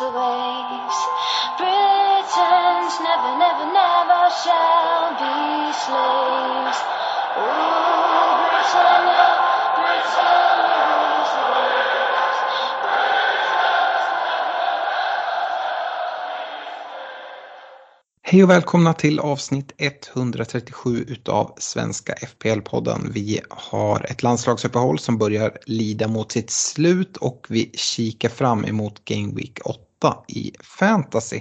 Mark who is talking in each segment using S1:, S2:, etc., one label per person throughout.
S1: The. Britons never, never, never shall be slaves. Ooh, Britannia, Britannia rules the.
S2: Hej och välkomna till avsnitt 137 utav Svenska FPL-podden. Vi har ett landslagsuppehåll som börjar lida mot sitt slut och vi kikar fram emot Game Week 8 i Fantasy.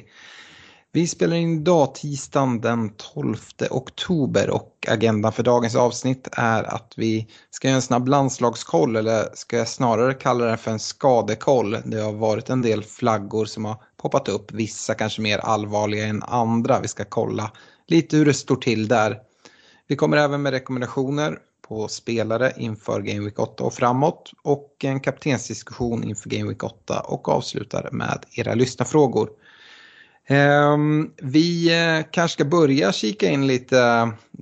S2: Vi spelar in idag tisdagen den 12 oktober och agendan för dagens avsnitt är att vi ska göra en snabb landslagskoll eller ska jag snarare kalla det för en skadekoll. Det har varit en del flaggor som har poppat upp, vissa kanske mer allvarliga än andra. Vi ska kolla lite hur det står till där. Vi kommer även med rekommendationer på spelare inför Game Week 8 och framåt och en kaptensdiskussion inför Game Week 8 och avslutar med era lyssnarfrågor. Ehm, vi eh, kanske ska börja kika in lite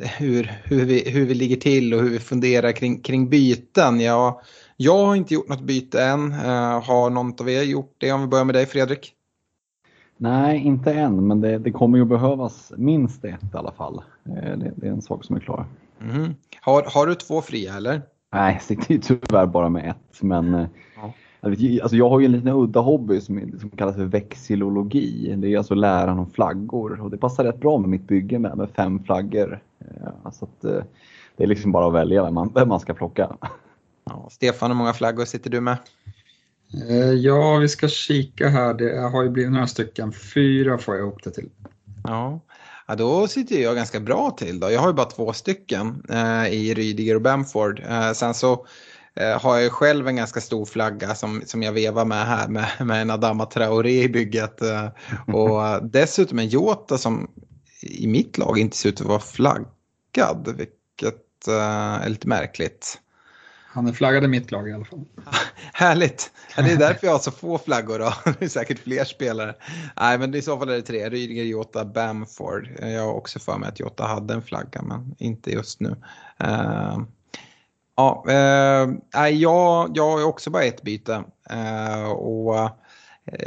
S2: eh, hur, hur, vi, hur vi ligger till och hur vi funderar kring, kring byten. Jag, jag har inte gjort något byte än. Eh, har någon av er gjort det? Om vi börjar med dig Fredrik.
S3: Nej, inte än, men det, det kommer ju behövas minst ett i alla fall. Det, det är en sak som är klar.
S2: Mhm. Har, har du två fria eller?
S3: Nej, jag sitter ju tyvärr bara med ett, men eh,
S2: Ja.
S3: jag, vet, ju- alltså jag har ju en liten udda hobby som, som kallas för vexillologi. Det är alltså läran om flaggor och det passar rätt bra med mitt bygge med, med fem flaggor. Eh, Så att, eh, det är liksom bara att välja vem man, vem man ska plocka.
S2: Ja. Stefan, hur många flaggor sitter du med?
S4: Eh, Ja, vi ska kika här. Det har ju blivit några stycken. Fyra får jag ihop det till.
S2: Ja. Ja, då sitter jag ganska bra till då. Jag har ju bara två stycken eh, i Rydiger och Bamford. Eh, sen så eh, har jag ju själv en ganska stor flagga som, som jag vevar med här med, med en Adama Traoré i bygget. Eh, och dessutom en Jota som i mitt lag inte ser ut att vara flaggad, vilket eh, är lite märkligt.
S4: Han är flaggad i mitt lag i alla fall.
S2: Härligt! Ja, det är därför jag har så få flaggor då. Det är säkert fler spelare. Nej, men i så fall är det tre. Rydiger, Jota, Bamford. Jag har också för mig att Jota hade en flagga, men inte just nu. Uh, ja, uh, jag, jag har också bara ett byte. Uh, och eh,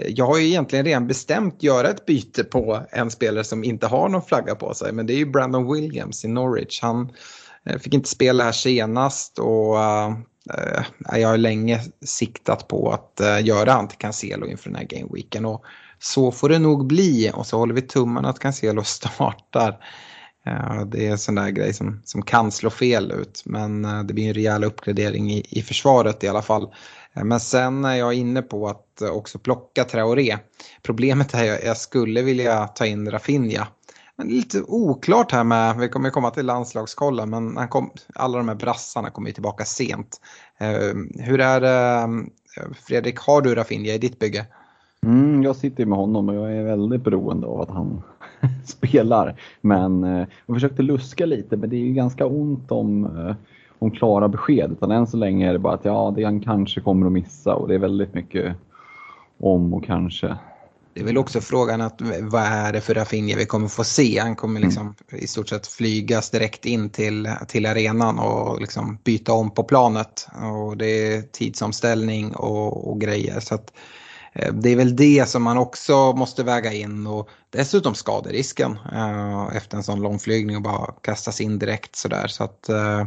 S2: jag har ju egentligen redan bestämt göra ett byte på en spelare som inte har någon flagga på sig. Men det är ju Brandon Williams i Norwich. Han eh, Eh, fick inte spela här senast och eh, eh, jag har länge siktat på att eh, göra han till Cancelo inför den här gameweeken och så får det nog bli och så håller vi tummarna att Cancelo startar. Eh, det är en sån där grej som, som kan slå fel ut men det blir en rejäl uppgradering i, i försvaret i alla fall. Men sen är jag inne på att också plocka Traoré. Problemet är att jag skulle vilja ta in Rafinha. Lite oklart här med, vi kommer komma till landslagskollen, men han kom, alla de här brassarna kommer ju tillbaka sent. Eh, hur är det, Fredrik, har du Rafinha i ditt bygge?
S3: Mm, jag sitter med honom och jag är väldigt beroende av att han spelar. Men eh, jag försökte luska lite, men det är ju ganska ont om, eh, om klara besked. Utan än så länge är det bara att ja, det han kanske kommer att missa och det är väldigt mycket om och kanske.
S2: Det är väl också frågan att vad är det för Rafinha vi kommer få se? Han kommer liksom i stort sett flygas direkt in till, till arenan och liksom byta om på planet. Och det är tidsomställning och, och grejer. Så att, eh, det är väl det som man också måste väga in och dessutom skaderisken eh, efter en sån lång flygning och bara kastas in direkt sådär. Så att, eh,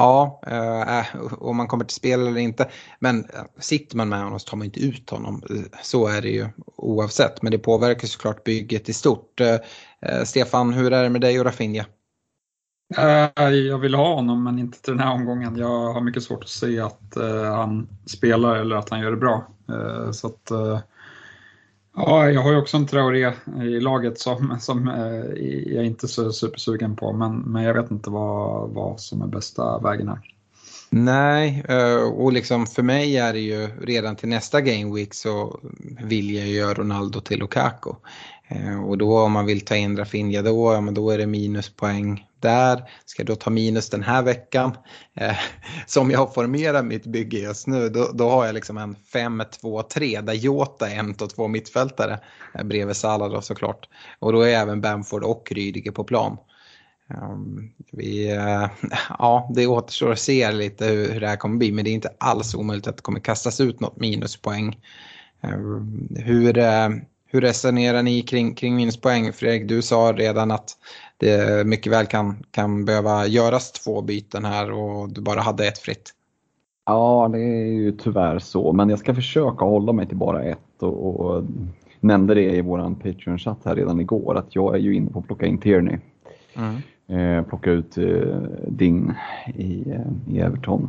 S2: Ja, eh, eh, om man kommer till spel eller inte. Men eh, sitter man med honom så tar man inte ut honom. Eh, så är det ju oavsett. Men det påverkar såklart bygget i stort. Eh, Stefan, hur är det med dig och Rafinha?
S4: Jag vill ha honom men inte till den här omgången. Jag har mycket svårt att se att han spelar eller att han gör det bra. Så att, ja, jag har ju också en Traoré i laget som, som eh, jag inte är så supersugen på men, men jag vet inte vad, vad som är bästa vägen här.
S2: Nej, eh, och liksom för mig är det ju redan till nästa Game Week så vill jag göra Ronaldo till Lukaku. Eh, och då om man vill ta in Rafinha då, ja, men då är det minuspoäng där. Ska jag då ta minus den här veckan. Eh, som jag formerar mitt bygge just nu då, då har jag liksom en 5-2-3 där Jota är en av två mittfältare eh, bredvid Salah då såklart. Och då är även Bamford och Rydiger på plan. Um, vi, uh, ja, det återstår att se lite hur, hur, det här kommer bli men det är inte alls omöjligt att det kommer kastas ut något minuspoäng. Uh, hur, uh, hur resonerar ni kring, kring minuspoäng? Fredrik, du sa redan att det mycket väl kan, kan behöva göras två byten här och du bara hade ett fritt.
S3: Ja, det är ju tyvärr så, men jag ska försöka hålla mig till bara ett och, och nämnde det i våran Patreon-chatt här redan igår att jag är ju inne på att plocka in Tierney. Mm. Eh, plocka ut eh, Ding i, eh, i Everton.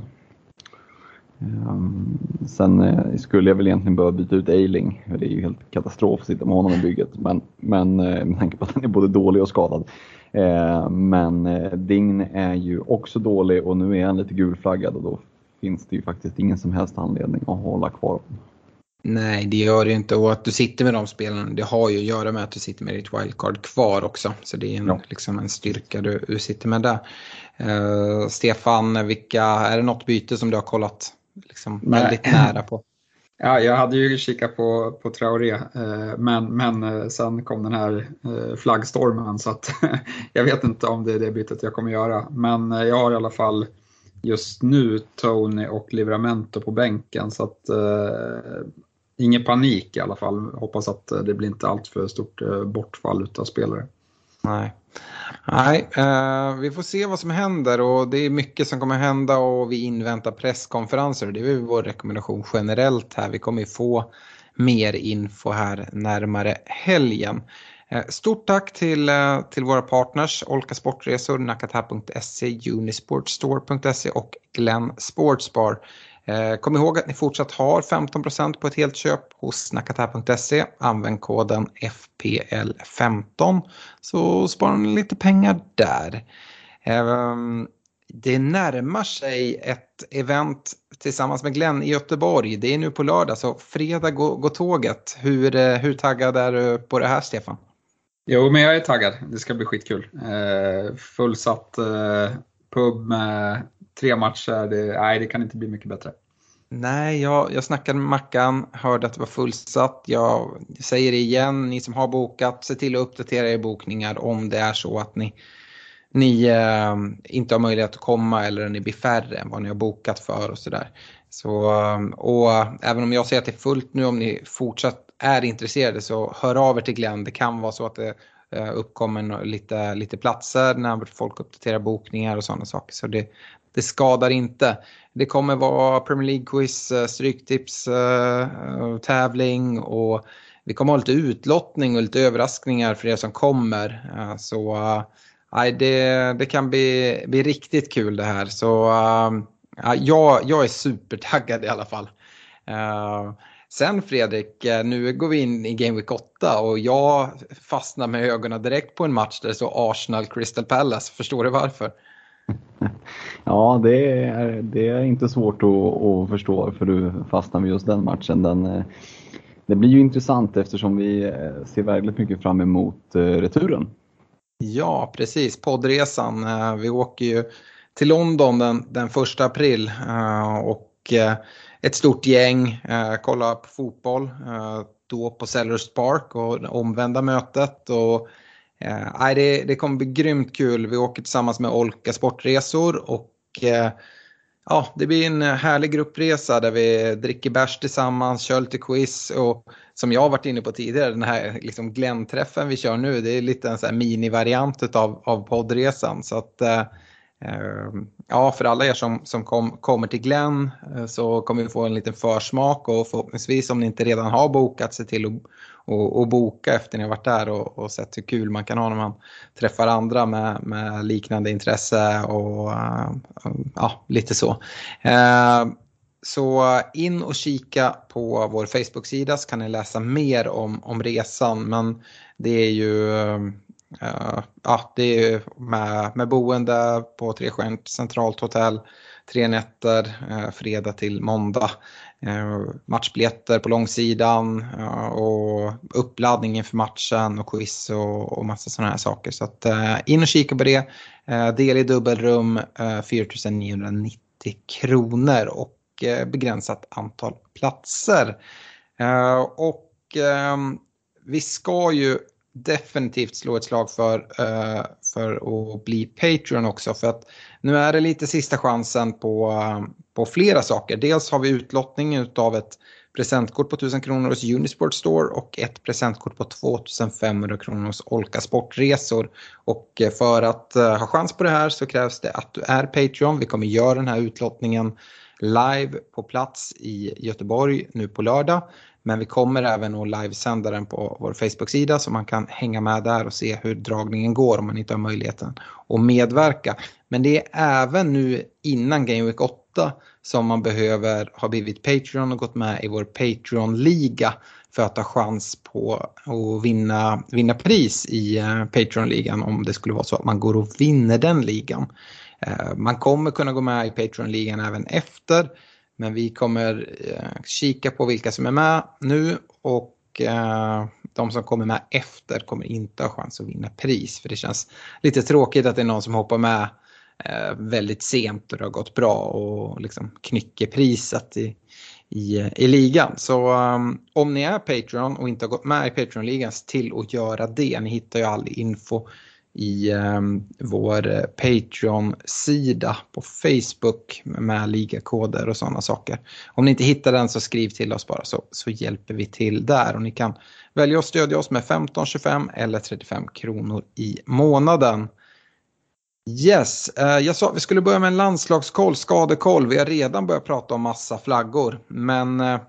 S3: Um, sen eh, skulle jag väl egentligen behöva byta ut Eiling. Det är ju helt katastrof att sitta med honom i bygget. Men, men eh, med tanke på att han är både dålig och skadad Eh, men eh, Dign är ju också dålig och nu är han lite gulflaggad och då finns det ju faktiskt ingen som helst anledning att hålla kvar honom.
S2: Nej, det gör det inte. Och att du sitter med de spelarna, det har ju att göra med att du sitter med ditt wildcard kvar också. Så det är en, ja. liksom en styrka du, du sitter med där. Uh, Stefan, vilka, är det något byte som du har kollat liksom, väldigt nära på?
S4: Ja, jag hade ju kikat på, på Traoré, eh, men, men eh, sen kom den här eh, flaggstormen så att jag vet inte om det är det bytet jag kommer göra. Men eh, jag har i alla fall just nu Tony och Livramento på bänken så att eh, ingen panik i alla fall. Hoppas att eh, det blir inte allt för stort eh, bortfall utav spelare.
S2: Nej. Nej, eh, vi får se vad som händer och det är mycket som kommer hända och vi inväntar presskonferenser. och Det är vår rekommendation generellt här. Vi kommer få mer info här närmare helgen. Eh, stort tack till, eh, till våra partners Olka Sportresor, Nakata.se, Unisportstore.se och Glenn Sportsbar. Eh, kom ihåg att ni fortsatt har 15% på ett helt köp hos nakata.se. Använd koden FPL15 så sparar ni lite pengar där. Ehm, det närmar sig ett event tillsammans med Glenn i Göteborg. Det är nu på lördag så fredag går, tåget. Hur, eh, hur taggad är du på det här Stefan?
S4: Jo, men jag är taggad. Det ska bli skitkul. Eh, fullsatt pub med tre matcher, det, nej det kan inte bli mycket bättre.
S2: Nej, jag, jag snackade med Mackan, hörde att det var fullsatt. Jag säger det igen, ni som har bokat, se till att uppdatera er bokningar om det är så att ni, ni eh, inte har möjlighet att komma eller ni blir färre än vad ni har bokat för och sådär. Så, eh, och även om jag säger att det är fullt nu, om ni fortsatt är intresserade så hör av er till Glenn. Det kan vara så att det eh, uppkommer lite, lite platser när folk uppdaterar bokningar och sådana saker. Så det, det skadar inte. Det kommer vara Premier League-quiz, eh, stryktips, eh, tävling och vi kommer ha lite utlottning och lite överraskningar för er som kommer. Eh, så nej, det, det kan bli, bli riktigt kul det här. Så jag, jag är supertaggad i alla fall. Sen Fredrik, nu går vi in i Game Week 8 och jag fastnar med ögonen direkt på en match där det står Arsenal Crystal Palace. Förstår du varför?
S3: Ja, det är, det är inte svårt att, att förstå för du fastnar med just den matchen. Den, eh, det blir ju intressant eftersom vi eh, ser väldigt mycket fram emot eh, returen.
S2: Ja, precis. Poddresan. Vi åker ju till London den, den första april och ett stort gäng kollar på fotboll. Då på Sellers Park och omvända mötet. Och Eh, det, det kommer bli grymt kul. Vi åker tillsammans med Olka Sportresor och eh, ja, det blir en härlig gruppresa där vi dricker bärs tillsammans, kör lite quiz och som jag har varit inne på tidigare, den här liksom Glenn-träffen vi kör nu, det är lite en här minivariant av, av poddresan. Så att, eh, eh, Ja, för alla er som, som kom, kommer till Glenn eh, så kommer vi få en liten försmak och förhoppningsvis om ni inte redan har bokat se till att och, och, boka efter ni har varit där och, och, sett hur kul man kan ha när man träffar andra med, med liknande intresse och ja, lite så. Eh, så in och kika på vår Facebook-sida så kan ni läsa mer om, om resan. Men det är ju uh, ja, det är med, med boende på Trestjärnigt centralt hotell, tre nätter, uh, fredag till måndag. Eh, matchbiljetter på långsidan eh, och uppladdning inför matchen och quiz och, och massa sådana här saker. Så att, eh, in och kika på det. del i dubbelrum, 4990 kronor. Och Eh, begränsat antal platser. Eh, och ehm, vi ska ju definitivt slå ett slag för, eh, för att bli Patreon också. För att nu är det lite sista chansen på, på flera saker. Dels har vi utlottning av ett presentkort på 1000 kronor hos Unisport Store och ett presentkort på 2500 kronor hos Olka Sportresor. Och eh, för att eh, ha chans på det här så krävs det att du är Patreon. Vi kommer göra den här utlottningen live på plats i Göteborg nu på lördag. Men vi kommer även att livesända den på vår Facebook-sida så man kan hänga med där och se hur dragningen går om man inte har möjligheten att medverka. Men det är även nu innan Game Week 8 som man behöver ha blivit Patreon och gått med i vår Patreon-liga för att ha chans på att vinna, vinna pris i eh, Patreon-ligan om det skulle vara så att man går och vinner den ligan. Eh, man kommer kunna gå med i Patreon-ligan även efter. Men vi kommer eh, kika på vilka som är med nu och eh, de som kommer med efter kommer inte ha chans att vinna pris. För det känns lite tråkigt att det är någon som hoppar med eh, väldigt sent och det har gått bra och liksom knycker priset i, i, i ligan. Så um, om ni är Patreon och inte har gått med i Patreon-ligan, till att göra det. Ni hittar ju all info i ehm, eh, vår Patreon-sida på Facebook med ligakoder och sådana saker. Om ni inte hittar den så skriv till oss bara så, så hjälper vi till där. Och ni kan välja att stödja oss med 15, 25 eller 35 kronor i månaden. Yes, eh, jag sa att vi skulle börja med en landslagskoll, skadekoll. Vi har redan börjat prata om massa flaggor. Men eh,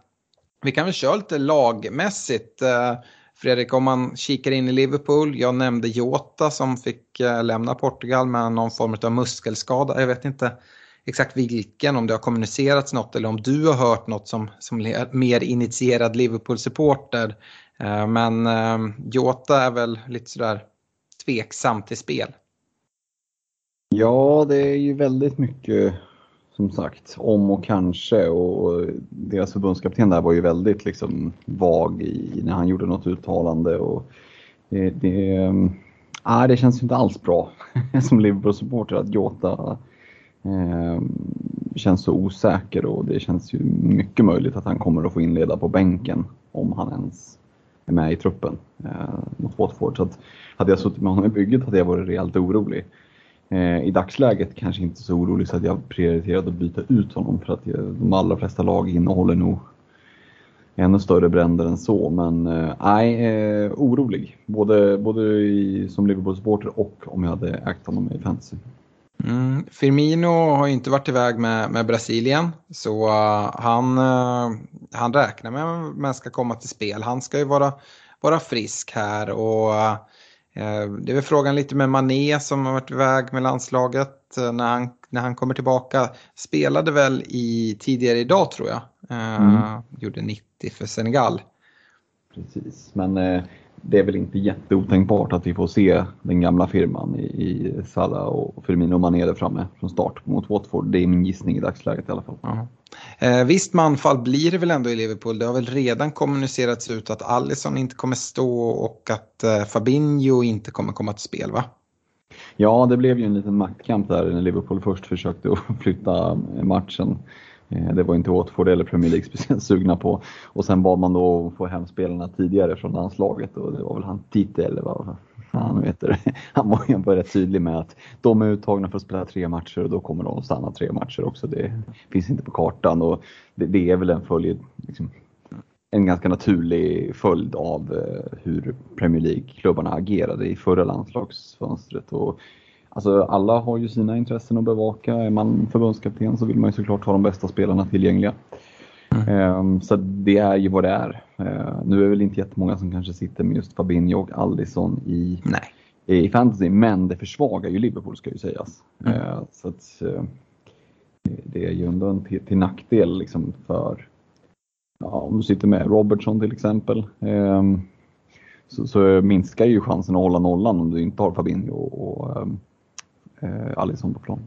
S2: vi kan väl köra lite lagmässigt. Eh, Fredrik, om man kikar in i Liverpool, jag nämnde Jota som fick eh, lämna Portugal med någon form av muskelskada. Jag vet inte exakt vilken, om det har kommunicerats något eller om du har hört något som, som mer initierad Liverpool-supporter. Eh, men eh, Jota är väl lite sådär tveksam till spel.
S3: Ja, det är ju väldigt mycket som sagt, om och kanske. Och deras förbundskapten där var ju väldigt liksom vag i, när han gjorde något uttalande. Och det, det, eh, äh, det känns ju inte alls bra som Liverpool-supporter att Jota äh, känns så osäker och det känns ju mycket möjligt att han kommer att få inleda på bänken om han ens är med i truppen äh, mot Watford. Så att hade jag suttit med honom i bygget hade jag varit rejält orolig. Eh, I dagsläget kanske inte så orolig så att jag prioriterade att byta ut honom för att de allra flesta lag innehåller nog ännu större bränder än så. Men eh, nej, eh, orolig. Både, både i, som Liverpool-supporter och om jag hade ägt honom i fantasy.
S2: Mm, Firmino har inte varit iväg med, med Brasilien så uh, han, uh, han räknar med att man ska komma till spel. Han ska ju vara, vara frisk här och uh, det är väl frågan lite med Mané som har varit iväg med landslaget eh, när han, när han kommer tillbaka. Spelade väl i, tidigare idag tror jag. Eh, mm. Gjorde 90 för Senegal.
S3: Precis, men det är väl inte jätteotänkbart att vi får se den gamla firman i, i Salah och Firmino och Mané där framme från start mot Watford. Det är min gissning i dagsläget i alla fall.
S2: Uh Eh, visst manfall blir det väl ändå i Liverpool. Det har väl redan kommunicerats ut att Allison inte kommer stå och att eh, Fabinho inte kommer komma till spel va?
S3: Ja, det blev ju en liten maktkamp där när Liverpool först försökte flytta matchen. Eh, det var inte Watford eller Premier League speciellt sugna på. Och sen bad man då att få hem spelarna tidigare från landslaget och det var väl han Tite eller vad fan vet det. Han var ju rätt tydlig med att de är uttagna för att spela tre matcher och då kommer de att stanna tre matcher också. Det finns inte på kartan och det, det är väl en följd, liksom, en ganska naturlig följd av eh, hur Premier League-klubbarna agerade i förra landslagsfönstret. Och Alltså alla har ju sina intressen att bevaka. Är man förbundskapten så vill man ju såklart ha de bästa spelarna tillgängliga. Mm. Så det är ju vad det är. Ehm, nu är det väl inte jättemånga som kanske sitter med just Fabinho och Allison i,
S2: Nej.
S3: i fantasy, men det försvagar ju Liverpool ska ju sägas. Mm. Så att, det är ju ändå en till, till nackdel liksom för ja, om du sitter med Robertson till exempel. Så, så minskar ju chansen att hålla nollan om du inte har Fabinho och, och eh, Alisson på plan.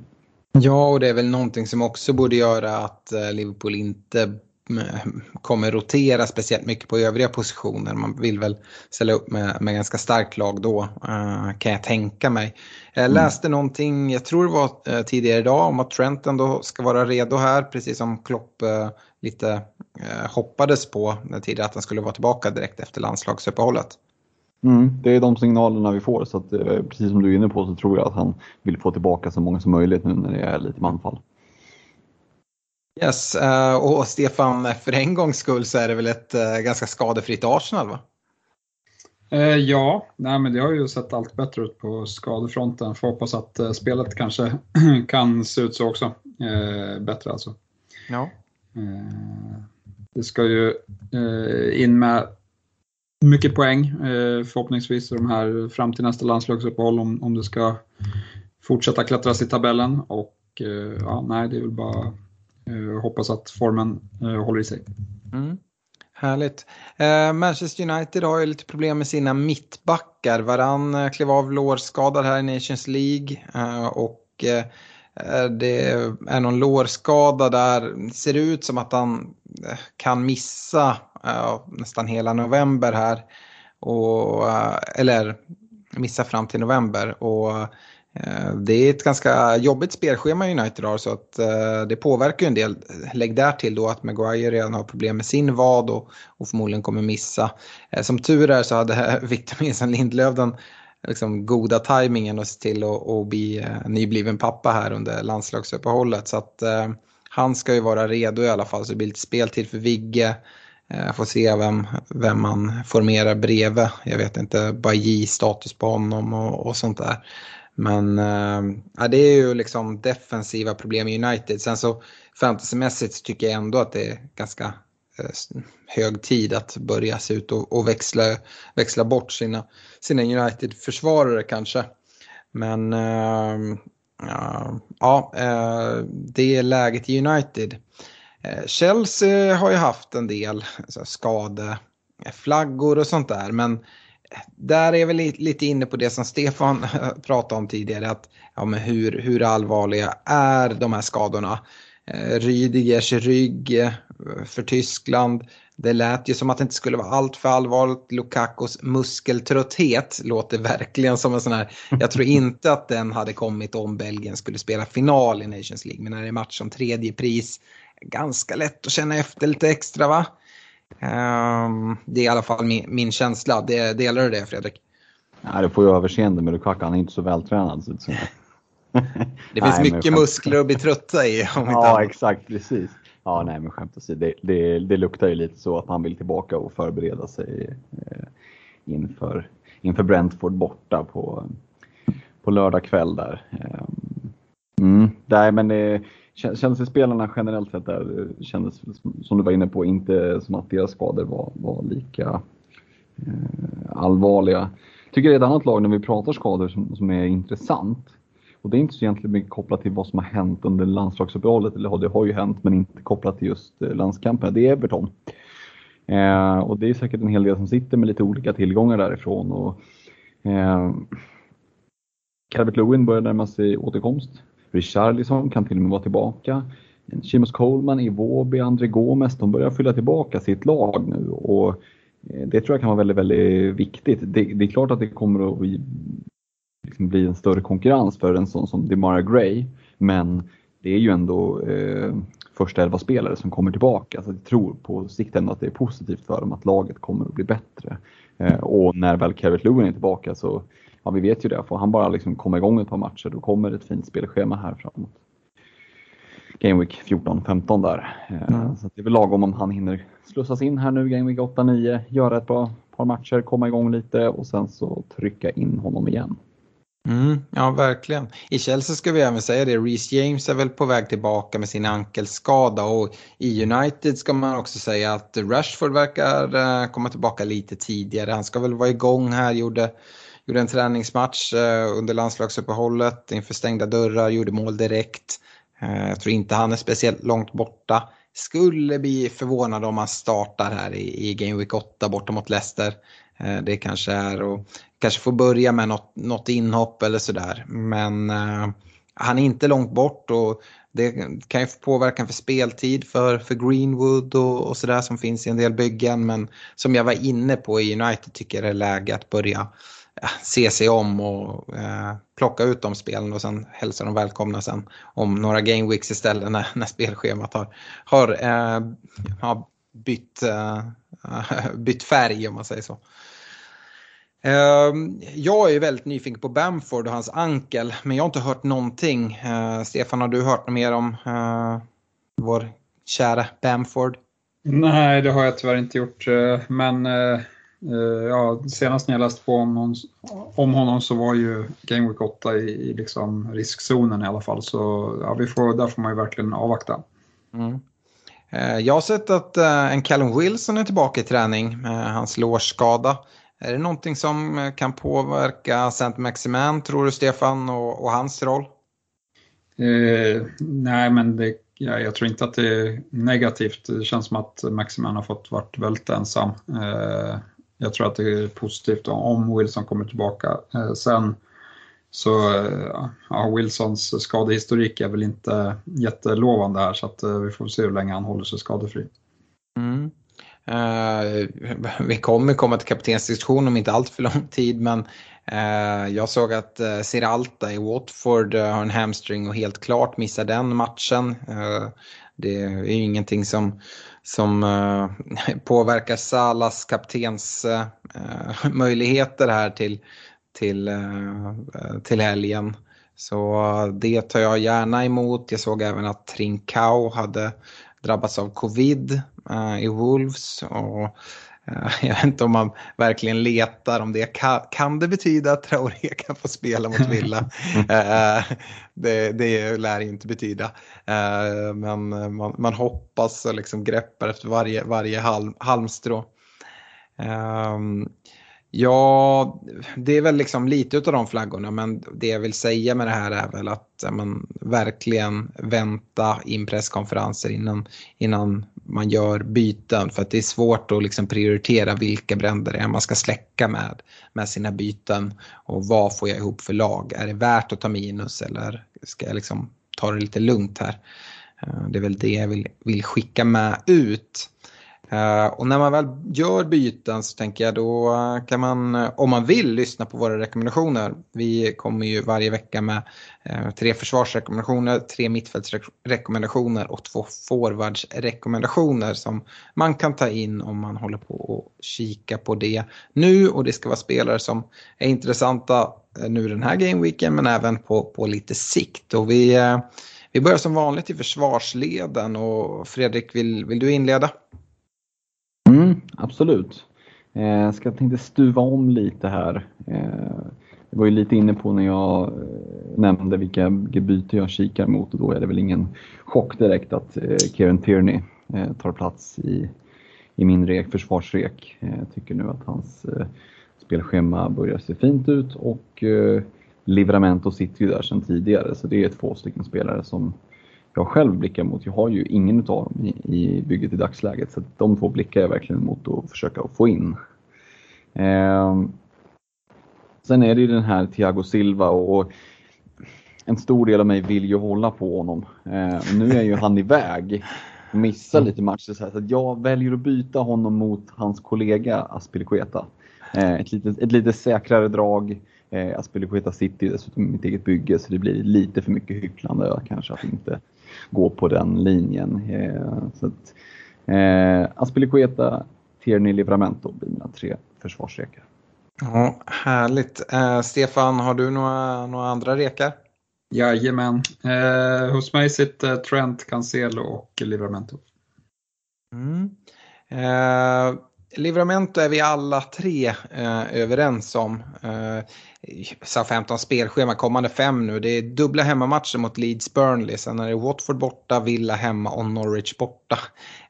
S2: Ja, och det är väl någonting som också borde göra att eh, Liverpool inte eh, kommer rotera speciellt mycket på övriga positioner. Man vill väl ställa upp med, med ganska starkt lag då, uh, kan jag tänka mig. Jag mm. läste mm. någonting, jag tror det var tidigare idag, om att Trent ändå ska vara redo här, precis som Klopp lite hoppades på tidigare att han skulle vara tillbaka direkt efter landslagsuppehållet.
S3: Mm, det är de signalerna vi får så att, eh, precis som du är inne på så tror jag att han vill få tillbaka så många som möjligt nu när det är lite manfall.
S2: Yes, uh, och Stefan, för en gångs skull så är det väl ett uh, ganska skadefritt Arsenal va?
S4: Ja, nej, men det har ju sett allt bättre ut på skadefronten. Får hoppas att spelet kanske kan se ut så också. bättre alltså.
S2: Ja.
S4: det ska ju in med mycket poäng eh, förhoppningsvis de här fram till nästa landslagsuppehåll om, om det ska fortsätta klättras i tabellen. Och eh, ja, nej, det är väl bara eh, hoppas att formen eh, håller i sig.
S2: Mm. Härligt. Eh, Manchester United har ju lite problem med sina mittbackar. Varann eh, klev av lårskadad här i Nations League. Eh, och eh, det är någon lårskada där. Ser ut som att han eh, kan missa Eh, nästan hela november här. Och, eh, eller missa fram till november. Och eh, det är ett ganska jobbigt spelschema United har så att det påverkar ju en del. Lägg där till då att Maguire redan har problem med sin vad och, och förmodligen kommer missa. Som tur är så hade Victor Nilsson Lindlöf den liksom goda tajmingen att se till att, att bli nybliven pappa här under landslagsuppehållet. Så att han ska ju vara redo i alla fall så det blir lite speltid för Vigge. Eh, får se vem, vem man formerar bredvid. Jag vet inte, Baji status på honom och, och sånt där. Men äh, det är ju liksom defensiva problem i United. Sen så fantasymässigt tycker jag ändå att det är ganska äh, hög tid att börja se ut och, och växla, växla bort sina, sina United-försvarare kanske. Men äh, ja, det är läget i United. Eh, Chelsea har ju haft en del skadeflaggor och sånt där. Men eh, där är vi lite inne på det som Stefan pratade om tidigare. Att, ja, men hur, hur allvarliga är de här skadorna? Eh, Rydigers rygg för Tyskland. Det lät ju som att det inte skulle vara allt för allvarligt. Lukakos muskeltrötthet låter verkligen som en sån här. Jag tror inte att den hade kommit om Belgien skulle spela final i Nations League. Men när det är match om tredje pris ganska lätt att känna efter lite extra va? Um, det är i alla fall min, min känsla. Det, delar du det Fredrik?
S3: Nej, det får ju överseende med Lukaku. Han är inte så vältränad. Så
S2: det finns nej, mycket muskler att bli trötta i.
S3: Om ja, inte exakt. Precis. Ja, nej, men skämt åsido. Det, det, det luktar ju lite så att han vill tillbaka och förbereda sig eh, inför, inför Brentford borta på, på lördag kväll där. Ehm, mm, nej, men det, Chelsea-spelarna generellt sett där eh, kändes, som du var inne på, inte som att deras skador var, var lika eh, allvarliga. Jag tycker det är ett annat lag när vi pratar skador som, som är intressant. Och det är inte så egentligen mycket kopplat till vad som har hänt under landslagsuppehållet, eller det har ju hänt men inte kopplat till just eh, landskamperna. Det är Everton. Eh, och det är säkert en hel del som sitter med lite olika tillgångar därifrån. Och, eh, Calvert Lewin börjar närma sig återkomst. Richarlison kan till och med vara tillbaka. Seamus Coleman, Iwobi, André Gomes, de börjar fylla tillbaka sitt lag nu och eh, det tror jag kan vara väldigt, väldigt viktigt. Det, det är klart att det kommer att bli, liksom bli en större konkurrens för en sån som Demara Gray, men det är ju ändå eh, första elva spelare som kommer tillbaka. Så jag tror på sikt ändå att det är positivt för dem att laget kommer att bli bättre. Eh, och när väl Kevin Lewin är tillbaka så ja, vi vet ju det. Får han bara liksom komma igång ett par matcher då kommer ett fint spelschema här framåt. Game Week 14-15 där. Eh, mm. Så det är väl lagom om han hinner slussas in här nu Game Week 8-9, göra ett par, par matcher, komma igång lite och sen så trycka in honom igen.
S2: Mm, ja, verkligen. I Chelsea ska vi även säga det, Reece James är väl på väg tillbaka med sin ankelskada och i United ska man också säga att Rashford verkar uh, komma tillbaka lite tidigare. Han ska väl vara igång här, gjorde, gjorde en träningsmatch eh, under landslagsuppehållet inför stängda dörrar, gjorde mål direkt. Eh, jag tror inte han är speciellt långt borta. Skulle bli förvånad om han startar här i, i Game Week 8 borta mot Leicester. Eh, det kanske är och kanske får börja med något, något inhopp eller sådär. Men uh, han är inte långt bort och det kan ju få påverkan för speltid för, för Greenwood och, och sådär som finns i en del byggen. Men som jag var inne på i United tycker jag det är läge att börja se sig om och eh, plocka ut de spelen och sen hälsa dem välkomna sen om några game weeks istället när, när spelschemat har, har, eh, har bytt, eh, bytt färg om man säger så. Ehm, jag är väldigt nyfiken på Bamford och hans ankel, men jag har inte hört någonting. Eh, Stefan, har du hört något mer om eh, vår kära Bamford?
S4: Nej, det har jag tyvärr inte gjort. Eh, men ja, senast när jag läste på om honom, om honom så var ju Game Week 8 i, i liksom riskzonen i alla fall. Så ja, vi får, där får man ju verkligen avvakta.
S2: Mm. Jag har sett att en Callum Wilson är tillbaka i träning med hans lårskada. Är det någonting som eh, kan påverka Saint Maximin tror du Stefan och, och hans roll?
S4: Eh, nej men det, ja, jag tror inte att det är negativt. Det känns som att Maximin har fått varit väldigt ensam. Eh, jag tror att det är positivt om Wilson kommer tillbaka. Eh, sen så eh, ja, Wilsons skadehistorik är väl inte jättelovande här så att eh, vi får se hur länge han håller sig skadefri.
S2: Mm. Uh, vi kommer komma till kaptensdiskussion om inte allt för lång tid men uh, jag såg att uh, Siralta i Watford har en hamstring och helt klart missar den matchen. det är ju ingenting som, som eh, påverkar Salas kaptens eh, möjligheter här till, till, eh, till helgen. Så det tar jag gärna emot. Jag såg även att Trincao hade drabbats av covid i Wolves. Och, jag vet inte om man verkligen letar om det kan, kan det betyda att Traoré kan få spela mot Villa. uh, det, det lär inte betyda. men man, man, hoppas och liksom greppar efter varje, varje halm, halmstrå. Um, Ja, det är väl liksom lite av de flaggorna men det jag vill säga med det här är väl att man verkligen vänta in presskonferenser innan, innan man gör byten för att det är svårt att liksom prioritera vilka bränder det är man ska släcka med, med sina byten och vad får jag ihop för lag. Är det värt att ta minus eller ska jag liksom ta det lite lugnt här? Eh, det är väl det jag vill, vill skicka med ut. Eh, och när man väl gör byten så tänker jag då kan man, om man vill, lyssna på våra rekommendationer. Vi kommer ju varje vecka med eh, tre försvarsrekommendationer, tre mittfältsrekommendationer och två forwardsrekommendationer som man kan ta in om man håller på och kika på det nu. Och det ska vara spelare som är intressanta eh, nu den här gameweeken men även på, på lite sikt. Och vi, vi börjar som vanligt i försvarsleden och Fredrik, vill, vill du inleda?
S3: Mm, absolut. Jag eh, ska tänkte stuva om lite här. Eh, jag var ju lite inne på när jag eh, nämnde vilka byten jag kikar mot och då är det väl ingen chock direkt att eh, Kieran Tierney eh, tar plats i, i min rek, försvarsrek. Jag tycker nu att hans spelschema börjar se fint ut och Livramento sitter ju där sedan tidigare så det är två stycken spelare som jag själv blickar mot. Jag har ju ingen av dem i, i bygget i dagsläget så de två blickar jag verkligen mot att försöka få in. Eh, sen är det ju den här Thiago Silva och en stor del av mig vill ju hålla på honom. Eh, nu är ju han iväg och missar lite matcher så, här, så jag väljer att byta honom mot hans kollega Aspilicueta. Eh, ett, lite, ett lite säkrare drag. Eh, Aspilicueta City dessutom mitt eget bygge så det blir lite för mycket hycklande kanske att inte gå på den linjen. Eh, så att, eh, Aspilicueta, Tierney, Livramento blir mina tre försvarsrekar.
S2: Ja, härligt. Eh, Stefan, har du några, några andra rekar?
S4: Jajamän. Eh, hos mig sitter Trent, Cancelo och Livramento.
S2: Mm. Eh, Livramento är vi alla tre eh, överens om. Eh, Southamptons spelschema kommande fem nu. Det är dubbla hemmamatcher mot Leeds Burnley. Sen är det Watford borta, Villa hemma och Norwich borta.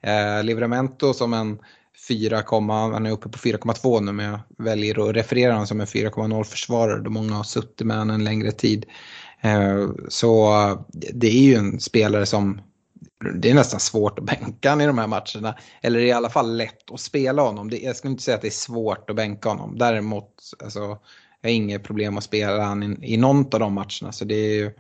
S2: Eh, Livramento som en 4, han är uppe på 4,2 nu men jag väljer att referera honom som en 4,0 försvarare då många har suttit med honom en längre tid. Eh, så eh, det är ju en spelare som det är nästan svårt att bänka honom i de här matcherna. Eller i alla fall lätt att spela honom. jag skulle inte säga att det är svårt att bänka honom. Däremot, alltså, jag har inget problem att spela honom i, i någon av de matcherna. Så det är ju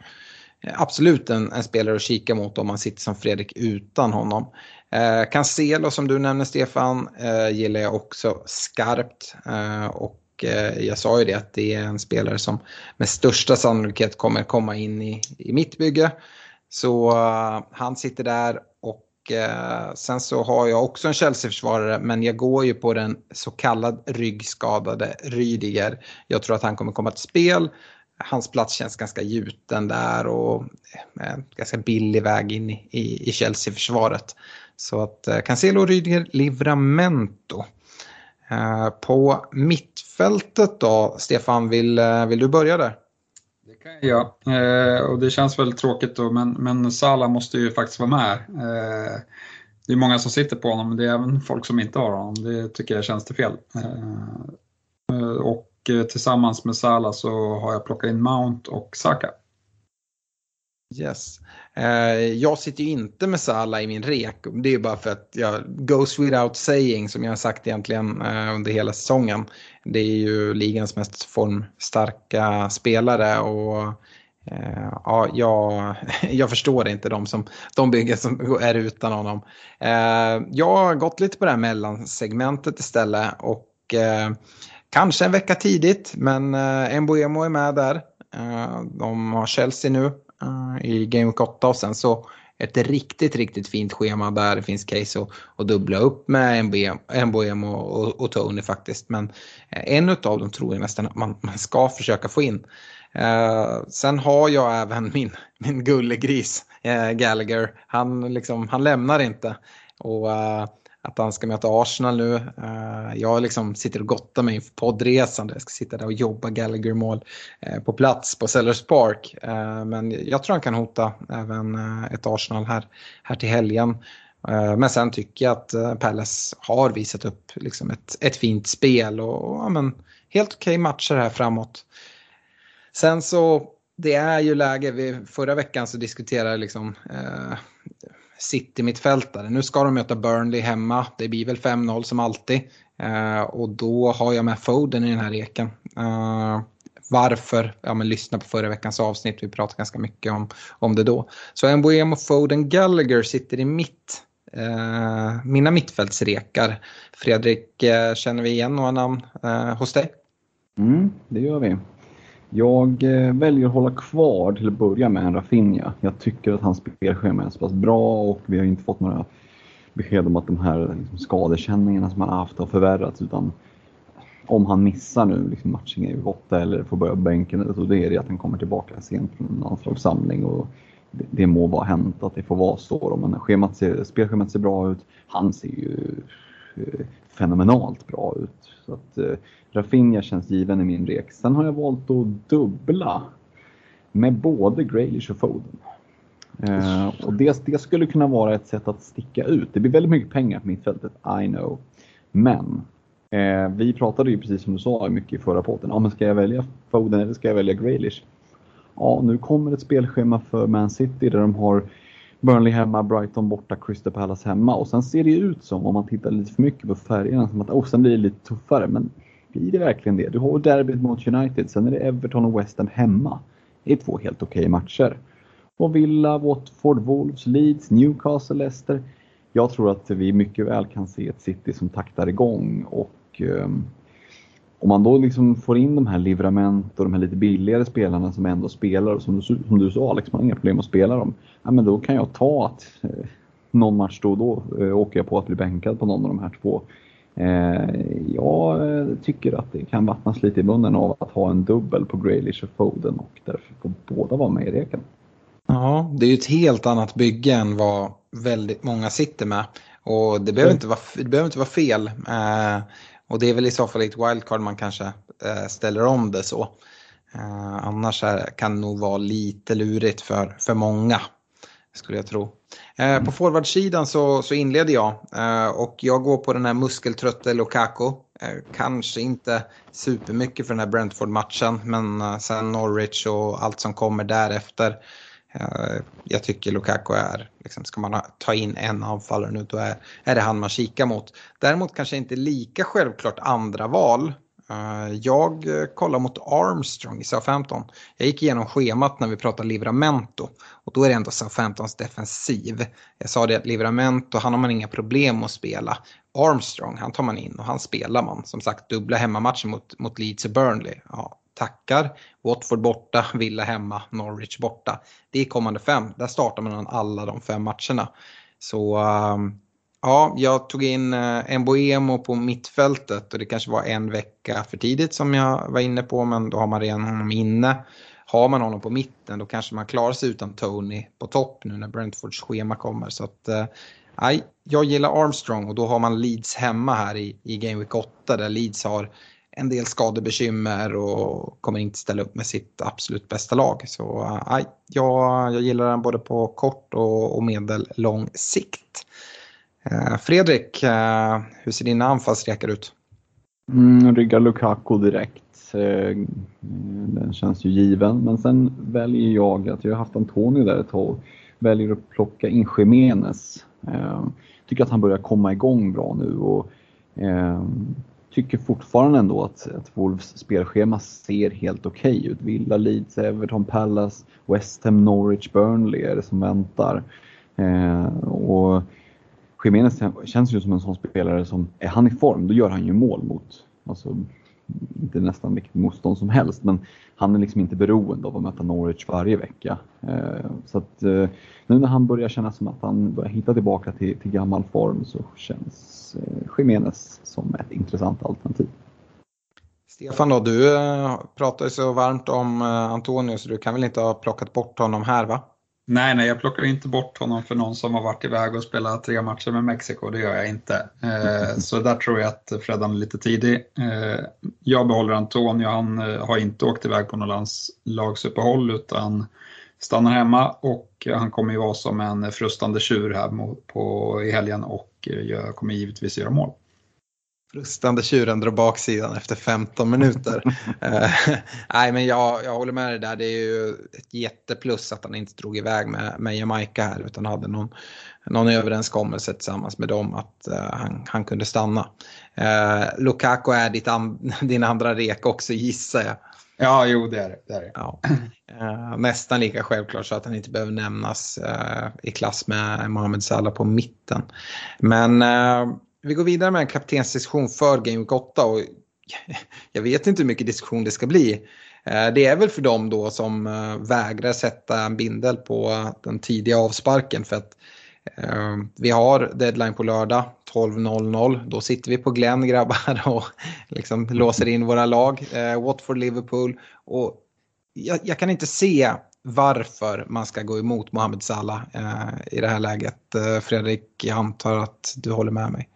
S2: absolut en, en, spelare att kika mot om man sitter som Fredrik utan honom. Eh, Cancelo som du nämner Stefan eh, gillar jag också skarpt. Eh, och eh, jag sa ju det att det är en spelare som med största sannolikhet kommer komma in i, i mitt bygge. Så uh, han sitter där Eh, sen så har jag också en Chelsea-försvarare men jag går ju på den så kallad ryggskadade Rydiger. Jag tror att han kommer komma till spel. Hans plats känns ganska gjuten där och uh, ganska billig väg in i, i, i Chelsea-försvaret. Så att eh, uh, Cancelo, Rydiger, Livramento. på mittfältet då, Stefan, vill, vill du börja där?
S4: Ja, eh, och det känns väl tråkigt då, men, men Salah måste ju faktiskt vara med. Eh, det är många som sitter på honom, men det är även folk som inte har honom. Det tycker jag känns det fel. Eh, eh och eh, tillsammans med Salah så har jag plockat in Mount och Saka.
S2: Yes. Eh, jag sitter ju inte med Salah i min rek. Det är bara för att jag goes without saying som jag har sagt egentligen eh, under hela säsongen. Det är ju ligans mest formstarka spelare och eh, ja, jag, jag förstår inte de, som, de byggen som är utan honom. Jag har gått lite på det här mellansegmentet istället och kanske en vecka tidigt men Mbuemo är med där. De har Chelsea nu Eh, i Game Week 8 och sen så ett riktigt, riktigt fint schema där det finns case att, att dubbla upp med MBM och, och, och Tony faktiskt. Men eh, en av dem tror jag nästan att man, man ska försöka få in. Uh, sen har jag även min, min gullegris uh, Gallagher. Han, liksom, han lämnar inte. Och uh, att han ska möta Arsenal nu. Eh, jag liksom sitter och gottar mig inför poddresan. Jag ska sitta där och jobba Gallagher-mål eh, på plats på Sellers Park. Eh, men jag tror han kan hota även ett Arsenal här, här till helgen. Men sen tycker jag att Palace har visat upp liksom ett, ett fint spel och ja, men, helt okej okay matcher här framåt. Sen så, det är ju läge, vi, förra veckan så diskuterade liksom City-mittfältare. Nu ska de möta Burnley hemma. Det blir väl 5-0 som alltid. Eh, och då har jag med Foden i den här eken. Eh, varför? Ja men lyssna på förra veckans avsnitt, vi pratade ganska mycket om, om det då. Så Mbuemo, Foden, Gallagher sitter i mitt, eh, mina mittfältsrekar. Fredrik, eh, känner vi igen några namn eh, hos dig?
S3: Mm, det gör vi. Jag eh, väljer att hålla kvar till att börja med en Rafinha. Jag tycker att hans spelschema är så pass bra och vi har inte fått några besked om att de här liksom, skadekänningarna som han har haft har förvärrats utan om han missar nu liksom matchen i 8 eller får börja på bänken så det är det att han kommer tillbaka sent från en landslagssamling och det, det må vara hänt att det får vara så då, men schemat ser, spelschemat ser bra ut. Han ser ju Eh, fenomenalt bra ut. Så att, eh, Rafinha känns given i min rek. Sen har jag valt att dubbla med både Graylish och Foden. Eh, och det, det, skulle kunna vara ett sätt att sticka ut. Det blir väldigt mycket pengar på mittfältet, I know. Men eh, vi pratade ju precis som du sa mycket i förra podden. Ja, men ska jag välja Foden eller ska jag välja Graylish? Ja, nu kommer ett spelschema för Man City där de har Burnley hemma, Brighton borta, Crystal Palace hemma. Och sen ser det ut som, om man tittar lite för mycket på färgerna, som att oh, sen blir det lite tuffare. Men blir det verkligen det? Du har derbyt mot United, sen är det Everton och West Ham hemma. Det är två helt okej matcher. Och Villa, Watford, Wolves, Leeds, Newcastle, Leicester. Jag tror att vi mycket väl kan se ett City som taktar igång och um, om man då liksom får in de här Livrament och de här lite billigare spelarna som ändå spelar, som du, som du sa Alex, man har inga problem att spela dem. Ja, men då kan jag ta att eh, någon match då och då eh, åker jag på att bli bänkad på någon av de här två. Eh, jag eh, tycker att det kan vattnas lite i munnen av att ha en dubbel på Graylish och Foden och därför får båda vara med i reken.
S2: Ja, det är ju ett helt annat bygge än vad väldigt många sitter med. Och det behöver, inte vara, det behöver inte vara fel. Eh, och det är väl i så fall i ett wildcard man kanske eh, ställer om det så. Eh, annars kan det nog vara lite lurigt för, för många, skulle jag tro. Eh, på forwardsidan så, så inleder jag och jag går på den här muskeltrötte Lukaku. Kanske inte supermycket för den här Brentford-matchen men sen Norwich och allt som kommer därefter. Eh, jag tycker Lukaku är, liksom, ska man ta in en anfallare nu då är, är det han man kikar mot. Däremot kanske inte lika självklart andra val. Eh, jag eh, kollar mot Armstrong i Southampton. Jag gick igenom schemat när vi pratade Livramento och då är det ändå Southamptons defensiv. Jag sa det att Livramento, han har man inga problem att spela. Armstrong, han tar man in och han spelar man. Som sagt, dubbla hemmamatcher mot, mot Leeds och Burnley. Ja, tackar. Watford borta, Villa hemma, Norwich borta. Det är kommande fem. Där startar man alla de fem matcherna. Så ehm, ja, jag tog in eh, en Mboemo på mittfältet och det kanske var en vecka för tidigt som jag var inne på men då har man redan honom inne. Har man honom på mitten då kanske man klarar sig utan Tony på topp nu när Brentfords schema kommer. Så att, eh, Nej, jag gillar Armstrong och då har man Leeds hemma här i, i Game Week 8 där Leeds har en del skadebekymmer och kommer inte ställa upp med sitt absolut bästa lag. Så eh, nej, jag, jag gillar den både på kort och, och medellång sikt. Eh, Fredrik, eh, hur ser dina anfallsrekar ut?
S3: Mm, ryggar Lukaku direkt. Eh, den känns ju given. Men sen väljer jag att jag har haft Antonio där ett tag. Väljer att plocka in Jiménez. Eh, tycker att han börjar komma igång bra nu. Och, eh, tycker fortfarande ändå att, att Wolves spelschema ser helt okej okay ut. Villa, Leeds, Everton, Palace, West Ham, Norwich, Burnley är det som väntar. Eh, och Jiménez känns ju som en sån spelare som, är han i form, då gör han ju mål mot, alltså inte nästan vilket motstånd som helst, men han är liksom inte beroende av att möta Norwich varje vecka. Eh, så att eh, nu när han börjar känna som att han börjar hitta tillbaka till, till gammal form så känns eh, Jiménez som ett intressant alternativ.
S2: Stefan då, du pratar ju så varmt om Antonio så du kan väl inte ha plockat bort honom här va?
S4: Nej, nej, jag plockar inte bort honom för någon som har varit iväg och spelat tre matcher med Mexiko. Det gör jag inte. Eh, så där tror jag att Freddan är lite tidig. Eh, jag behåller Antonio. Han eh, har inte åkt iväg på något landslagsuppehåll utan stannar hemma och han kommer ju vara som en frustande tjur här på, i helgen och jag kommer givetvis göra mål.
S2: Frustande tjuren drar baksidan efter 15 minuter. uh, nej men jag, jag håller med dig där. Det är ju ett jätteplus att han inte drog iväg med, med Jamaica här utan hade någon, någon överenskommelse tillsammans med dem att uh, han, han kunde stanna. Uh, Lukaku är ditt an, din andra rek också gissar jag.
S4: Ja, jo det är det. det, är det.
S2: Ja. Uh, nästan lika självklart så att han inte behöver nämnas uh, i klass med Mohamed Salah på mitten. Men uh, vi går vidare med en kaptensdiskussion för Game Week 8 och jag vet inte hur mycket diskussion det ska bli. Eh, det är väl för dem då som eh, vägrar sätta en bindel på den tidiga avsparken för att eh, vi har deadline på lördag 12.00. Då sitter vi på Glenn grabbar och liksom låser in våra lag. Watford, Liverpool och jag, jag, kan inte se varför man ska gå emot Mohamed Salah i det här läget. Fredrik, jag antar att du håller med mig.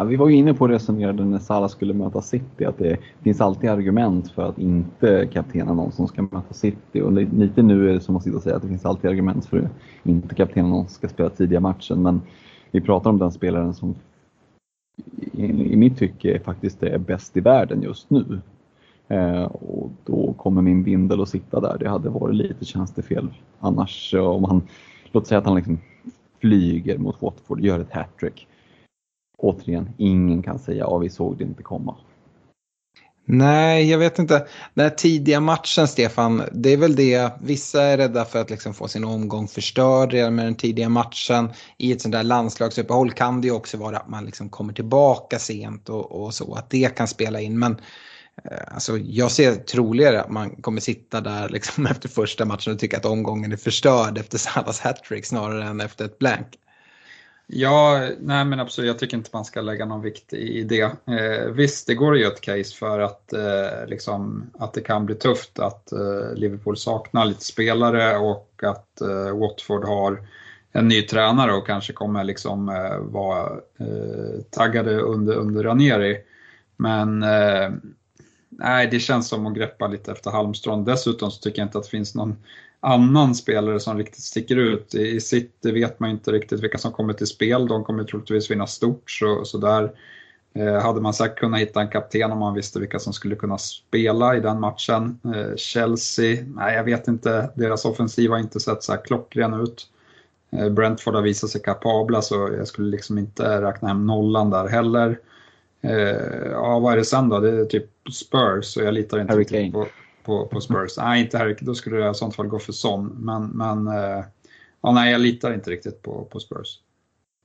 S3: Ja, vi var ju inne på och resonerade när Salah skulle möta City, att det finns alltid argument för att inte kaptena någon som ska möta City. Och lite nu är det som att sitta och säga att det finns alltid argument för att inte kaptena någon som ska spela tidiga matchen. Men vi pratar om den spelaren som i, mitt tycke faktiskt är bäst i världen just nu. Eh, och då kommer min bindel att sitta där. Det hade varit lite tjänstefel annars. Om han, låt säga att han liksom flyger mot Watford, gör ett hattrick återigen, ingen kan säga att vi såg det inte komma.
S2: Nej, jag vet inte. Den här tidiga matchen, Stefan, det är väl det. Vissa är rädda för att liksom få sin omgång förstörd redan med den tidiga matchen. I ett sånt där landslagsuppehåll kan det ju också vara att man liksom kommer tillbaka sent och, och så, att det kan spela in. Men eh, alltså, jag ser troligare att man kommer sitta där liksom efter första matchen och tycka att omgången är förstörd efter Salas hattrick snarare än efter ett blank.
S4: Ja, nej men absolut. Jag tycker inte man ska lägga någon vikt i det. Eh, visst, det går att göra ett case för att, eh, liksom, att det kan bli tufft att eh, Liverpool saknar lite spelare och att eh, Watford har en ny tränare och kanske kommer liksom eh, vara eh, taggade under, under Ranieri. Men eh, nej, det känns som att greppa lite efter halmstrån. Dessutom så tycker jag inte att det finns någon annan spelare som riktigt sticker ut. I City vet man inte riktigt vilka som kommer till spel. De kommer troligtvis vinna stort, så, så där eh, hade man säkert kunnat hitta en kapten om man visste vilka som skulle kunna spela i den matchen. Eh, Chelsea, nej jag vet inte, deras offensiv har inte sett så här klockren ut. Eh, Brentford har visat sig kapabla så jag skulle liksom inte räkna hem nollan där heller. Ja, vad är det sen då? Det är typ Spurs så jag litar inte riktigt på, på, på, Spurs. nej, inte Harry Då skulle jag i sånt fall gå för Son. Men, men eh, ja, nej, jag litar inte riktigt på, på Spurs.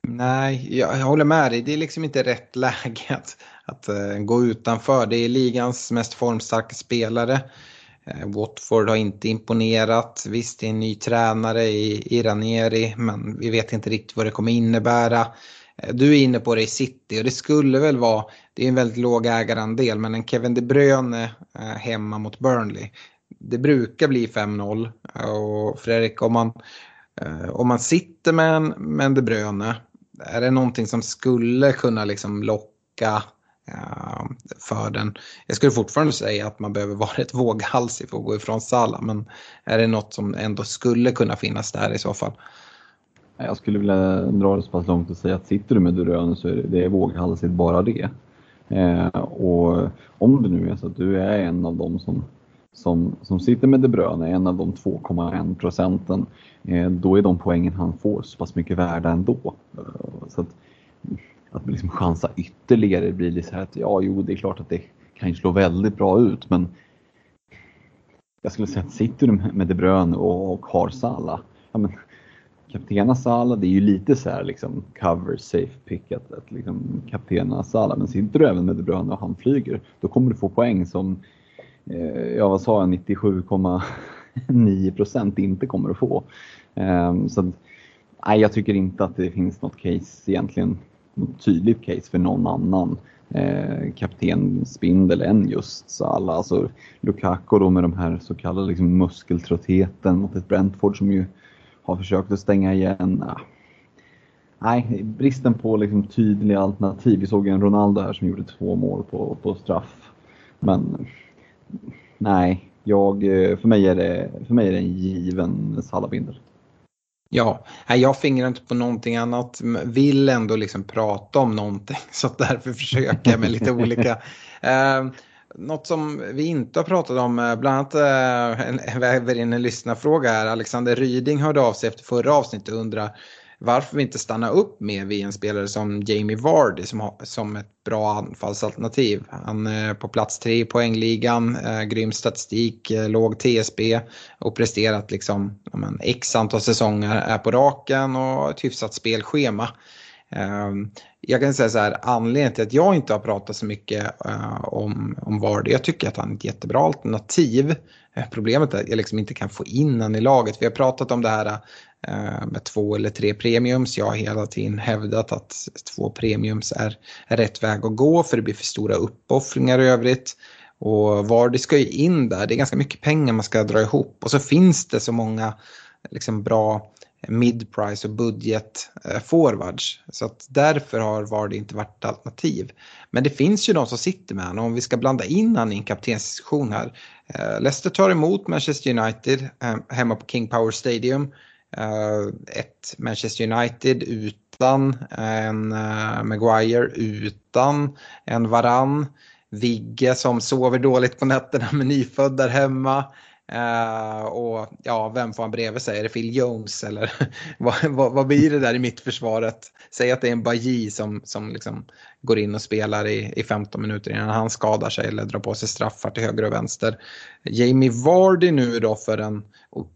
S2: Nej, jag, jag håller med dig. Det är liksom inte rätt läge att, att uh, gå utanför. Det är ligans mest formstarka spelare. Uh, Watford har inte imponerat. Visst, det är en ny tränare i, i Ranieri, men vi vet inte riktigt vad det kommer innebära. Eh, du är inne på det i City och det skulle väl vara, det är en väldigt låg ägarandel, men en Kevin De Bruyne eh, hemma mot Burnley. Det brukar bli 5-0 eh, och Fredrik om man, om man sitter med en, med en De Bruyne, är det någonting som skulle kunna liksom locka för den. Jag skulle fortfarande säga att man behöver vara rätt våghalsig för att gå ifrån Salah men är det något som ändå skulle kunna finnas där i så fall?
S3: Jag skulle vilja dra det så pass långt och säga att sitter du med Durön så är det, det är våghalsigt bara det. Eh, och om det nu är så att du är en av dem som, som, som sitter med De Bruyne, en av de 2,1 procenten, eh, då är de poängen han får så pass mycket värda ändå. Eh, så att, att liksom chansa ytterligare blir lite så här att ja, jo, det är klart att det kan ju slå väldigt bra ut, men jag skulle säga att sitter du med De Bruyne och, och har Salah, ja, men kaptena Sala. det är ju lite så här liksom cover safe pick att, att liksom kaptena Sala. Men sitter du även med De Bruyne och han flyger, då kommer du få poäng som, eh, ja vad sa jag, 97,9 procent inte kommer att få. Eh, så nej, jag tycker inte att det finns något case egentligen, något tydligt case för någon annan eh, kaptenspindel än just Salah. Alltså Lukaku då med de här så kallade liksom muskeltröttheten mot ett Brentford som ju har försökt att stänga igen. Nej, bristen på liksom tydliga alternativ. Vi såg en Ronaldo här som gjorde två mål på, på straff. Men nej, jag, för, mig är det, för mig är det en given Salabindel.
S2: Ja, jag fingrar inte på någonting annat. Vill ändå liksom prata om någonting så därför försöker jag med lite olika. Något som vi inte har pratat om, eh, bland annat eh, väver in en lyssnarfråga här. Alexander Ryding hörde av sig efter förra avsnittet och undrar varför vi inte stannar upp med vid en spelare som Jamie Vardy som, har, som ett bra anfallsalternativ. Han är på plats tre i poängligan, grym statistik, låg TSB och presterat liksom men, x antal säsonger är på raken och ett hyfsat spelschema. Ehm, jag kan säga så här, anledningen till att jag inte har pratat så mycket eh, om, om Vardy, jag tycker att han är ett jättebra alternativ. Eh, problemet är att jag liksom inte kan få in honom i laget. Vi har pratat om det här eh, med två eller tre premiums. Jag har hela tiden hävdat att två premiums är, är rätt väg att gå för det blir för stora uppoffringar i övrigt. Och Vardy ska ju in där, det är ganska mycket pengar man ska dra ihop och så finns det så många liksom, bra midprice och Budget-forwards. Eh, Så att därför har Vardy inte varit alternativ. Men det finns ju de som sitter med honom. Om vi ska blanda in honom i en kaptensdiskussion här. Eh, Leicester tar emot Manchester United eh, hemma på King Power Stadium. Ett Manchester United utan en Maguire, utan en Varann. Vigge som sover dåligt på nätterna med nyfödd hemma. Uh, och ja, vem får han bredvid sig? Är det Phil Jones eller vad, vad, vad, blir det där i mittförsvaret? Säg att det är en Baji som, som liksom går in och spelar i, i 15 minuter innan han skadar sig eller drar på sig straffar till höger och vänster. Jamie Vardy nu då för en,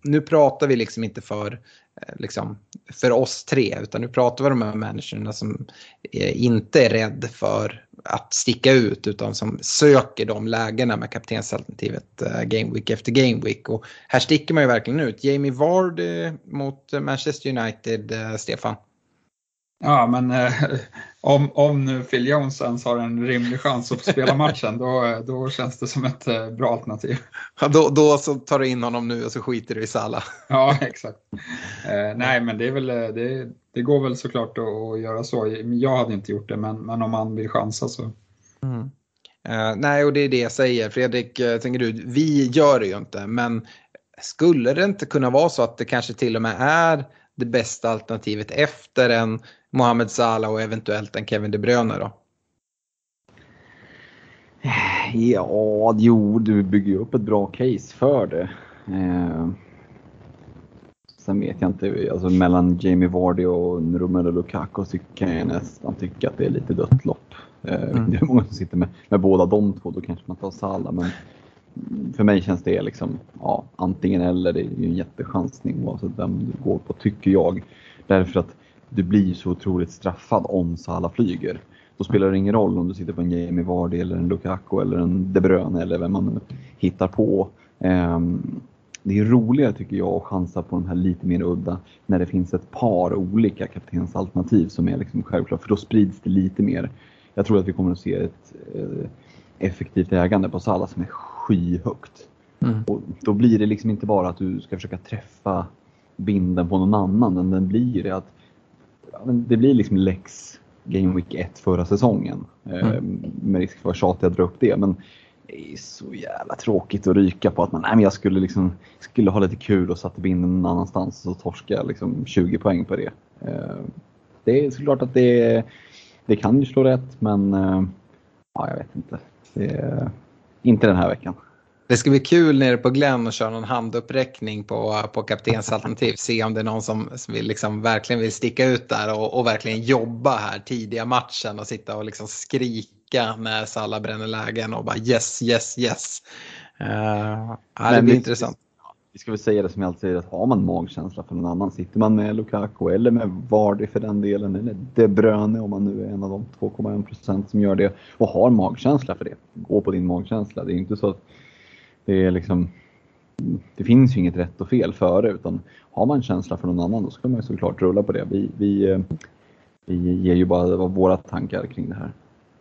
S2: nu pratar vi liksom inte för Eh, liksom, för oss tre. Utan nu pratar vi om de här människorna som eh, inte är rädd för att sticka ut utan som söker de lägena med kaptensalternativet uh, Game Week efter Game Week. Och här sticker man ju verkligen ut. Jamie Ward mot Manchester United, uh, Stefan.
S4: Ja, men om, om nu Phil Jones ens har en rimlig chans att spela matchen, då, då känns det som ett eh, bra alternativ.
S2: Ja, då, då så tar du in honom nu och så skiter du i Salla.
S4: Ja, exakt. Eh, nej, men det, är väl, eh, det, det går väl såklart att, att, göra så. Jag hade inte gjort det, men, men om man vill chansa så.
S2: Mm. Uh, nej, och det är det jag säger. Fredrik, uh, tänker du, vi gör det ju inte, men skulle det inte kunna vara så att det kanske till och med är det bästa alternativet efter en Mohamed Salah och eventuellt en Kevin De Bruyne då?
S3: Ja, jo, du bygger ju upp ett bra case för det. Eh, sen vet jag inte, alltså mellan Jamie Vardy och Romelu Lukaku så kan jag nästan tycka att det är lite dött lopp. Eh, mm. Det är många som sitter med, med båda de två, då kanske man tar Salah. Men för mig känns det liksom ja, antingen eller. Det är ju en jättechansning oavsett vem du går på, tycker jag. Därför att du blir så otroligt straffad om Salah flyger. Då spelar det ingen roll om du sitter på en Jamie Vardy eller en Lukaku eller en De Bruyne eller vem man nu hittar på. Um, det är roligare tycker jag att chansa på de här lite mer udda när det finns ett par olika kaptensalternativ som är liksom självklart, för då sprids det lite mer. Jag tror att vi kommer att se ett eh, effektivt ägande på Salah som är skyhögt. Mm. Och då blir det liksom inte bara att du ska försöka träffa binden på någon annan, men den blir det att det blir liksom lex Game Week 1 förra säsongen. Eh, mm. Med risk för att tjata jag drar upp det. Men det är så jävla tråkigt att ryka på att man, nej, men jag skulle, liksom, skulle ha lite kul och satte binden någon annanstans och så torskar jag liksom 20 poäng på det. Eh, det är såklart att det, det kan ju slå rätt men eh, ja, jag vet inte. Inte den här veckan.
S2: Det ska bli kul nere på Glenn och köra någon handuppräckning på, på kaptensalternativ. Se om det är någon som vill, liksom, verkligen vill sticka ut där och, och verkligen jobba här tidiga matchen och sitta och liksom skrika när Salla bränner lägen och bara yes, yes, yes. Uh, ja, det blir intressant.
S3: Vi ska väl säga det som jag alltid säger, att har man magkänsla för någon annan, sitter man med Lukaku eller med Vardy för den delen, eller De Bruyne om man nu är en av de 2,1 procent som gör det och har magkänsla för det, gå på din magkänsla. Det är inte så att det är liksom det finns ju inget rätt och fel före utan har man känsla för någon annan då ska man ju såklart rulla på det. Vi, vi, vi ger ju bara våra tankar kring det här.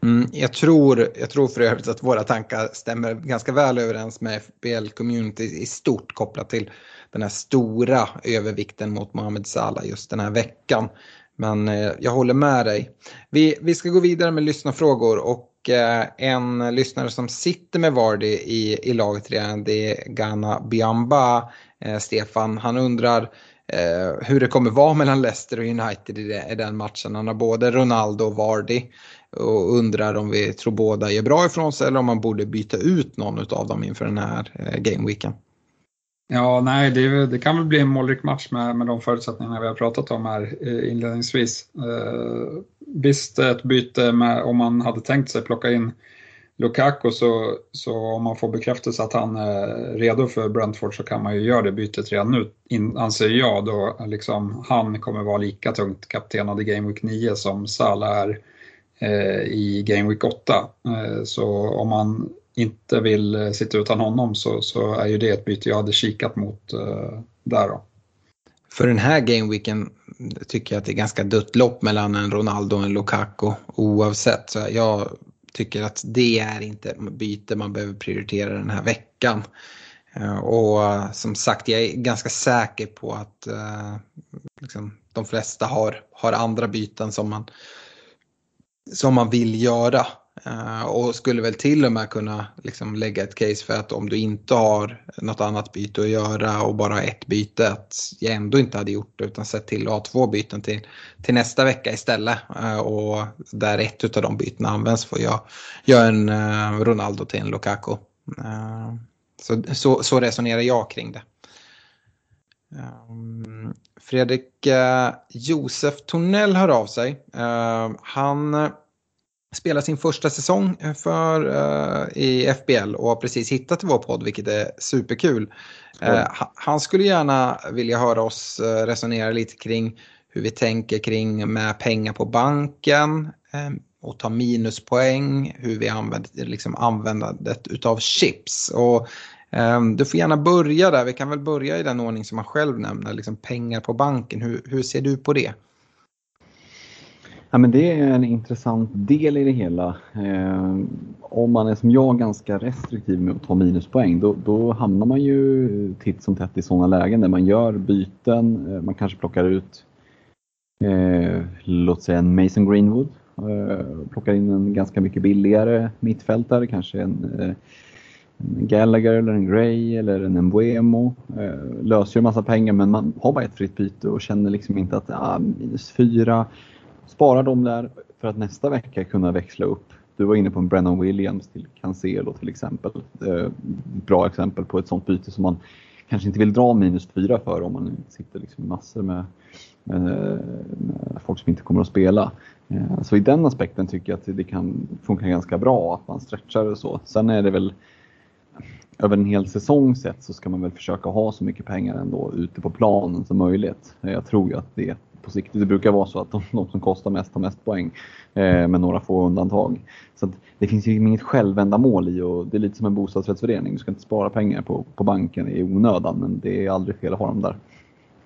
S2: Mm, jag, tror, jag tror för övrigt att våra tankar stämmer ganska väl överens med FBL-community i stort kopplat till den här stora övervikten mot Mohamed Salah just den här veckan. Men eh, jag håller med dig. Vi, vi ska gå vidare med lyssnarfrågor och Eh, en lyssnare som sitter med Vardy i, i laget redan det är Ghana Biamba. Eh, Stefan, han undrar eh, hur det kommer vara mellan Leicester och United i, det, i den matchen. Han har både Ronaldo och Vardy och undrar om vi tror båda gör bra ifrån sig eller om man borde byta ut någon av dem inför den här eh, gameweeken.
S4: Ja, nej, det, det, kan väl bli en målrik match med, med de förutsättningarna vi har pratat om här eh, inledningsvis. Eh, Visst, ett byte med, om man hade tänkt sig plocka in Lukaku så, så om man får bekräftelse att han är redo för Brentford så kan man ju göra det bytet redan nu, in, anser jag. Då liksom, han kommer vara lika tungt kaptenad i Game Week 9 som Salah är eh, i Game Week 8. Eh, så om man inte vill eh, sitta utan honom så, så är ju det ett byte jag hade kikat mot eh, där då.
S2: För den här gameweeken tycker jag att det är ganska dött lopp mellan en Ronaldo och en Lukaku oavsett. Så jag tycker att det är inte byte man behöver prioritera den här veckan. Eh, och eh, som sagt, jag är ganska säker på att eh, liksom, de flesta har, har andra byten som man, som man vill göra. Uh, och skulle väl till och med kunna liksom lägga ett case för att om du inte har något annat byte att göra och bara ett byte att jag ändå inte hade gjort det utan sett till att ha två byten till, till nästa vecka istället. Uh, och där ett av de bytena används får jag göra en uh, Ronaldo till en Lukaku. så, så, så resonerar jag kring det. Um, Fredrik Josef Tornell hör av sig. han spelar sin första säsong för, uh, i FBL och har precis hittat vår podd vilket är superkul. Uh, han skulle gärna vilja höra oss resonera lite kring hur vi tänker kring med pengar på banken um, och ta minuspoäng, hur vi använder liksom, användandet utav chips. Och, um, du får gärna börja där, vi kan väl börja i den ordning som man själv nämner, liksom pengar på banken. Hur, hur ser du på det?
S3: Ja, men det är en intressant del i det hela. Eh, om man är som jag ganska restriktiv med att ta minuspoäng då, då hamnar man ju titt som tätt i sådana lägen där man gör byten. Eh, man kanske plockar ut, eh, låt säga en Mason Greenwood. Eh, plockar in en ganska mycket billigare mittfältare, kanske en, eh, en Gallagher eller en Gray eller en Mbuemo. Eh, löser en massa pengar men man har bara ett fritt byte och känner liksom inte att ah, minus fyra Spara dem där för att nästa vecka kunna växla upp. Du var inne på en Brennan Williams till Cancelo till exempel. Eh, bra exempel på ett sånt byte som man kanske inte vill dra minus fyra för om man sitter liksom massor med, med, med, folk som inte kommer att spela. Eh, så i den aspekten tycker jag att det kan funka ganska bra att man stretchar och så. Sen är det väl över en hel säsong sett så ska man väl försöka ha så mycket pengar ändå ute på planen som möjligt. Jag tror ju att det på sikt. Det brukar vara så att de, de som kostar mest har mest poäng eh, med några få undantag. Så det finns ju inget självändamål i och det är lite som en bostadsrättsförening. Du ska inte spara pengar på, på banken i onödan men det är aldrig fel att ha dem där.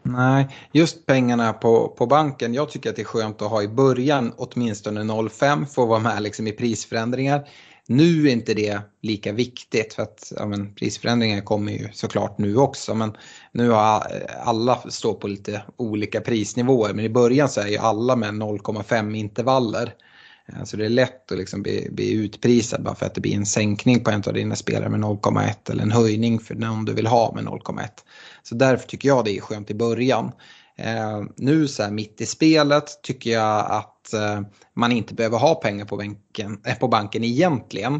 S2: Nej, just pengarna på, på banken. Jag tycker att det är skönt att ha i början åtminstone 0,5 för att vara med liksom i prisförändringar. Nu är inte det lika viktigt för att ja, men, prisförändringar kommer ju såklart nu också men nu har alla står på lite olika prisnivåer men i början så är ju alla med 0,5 intervaller. Eh, så det är lätt att liksom bli, bli utprisad bara för att det blir en sänkning på en av dina spelare med 0,1 eller en höjning för någon du vill ha med 0,1. Så därför tycker jag det är skönt i början. Eh, nu så här mitt i spelet tycker jag att eh, man inte behöver ha pengar på, bänken, eh, på banken egentligen.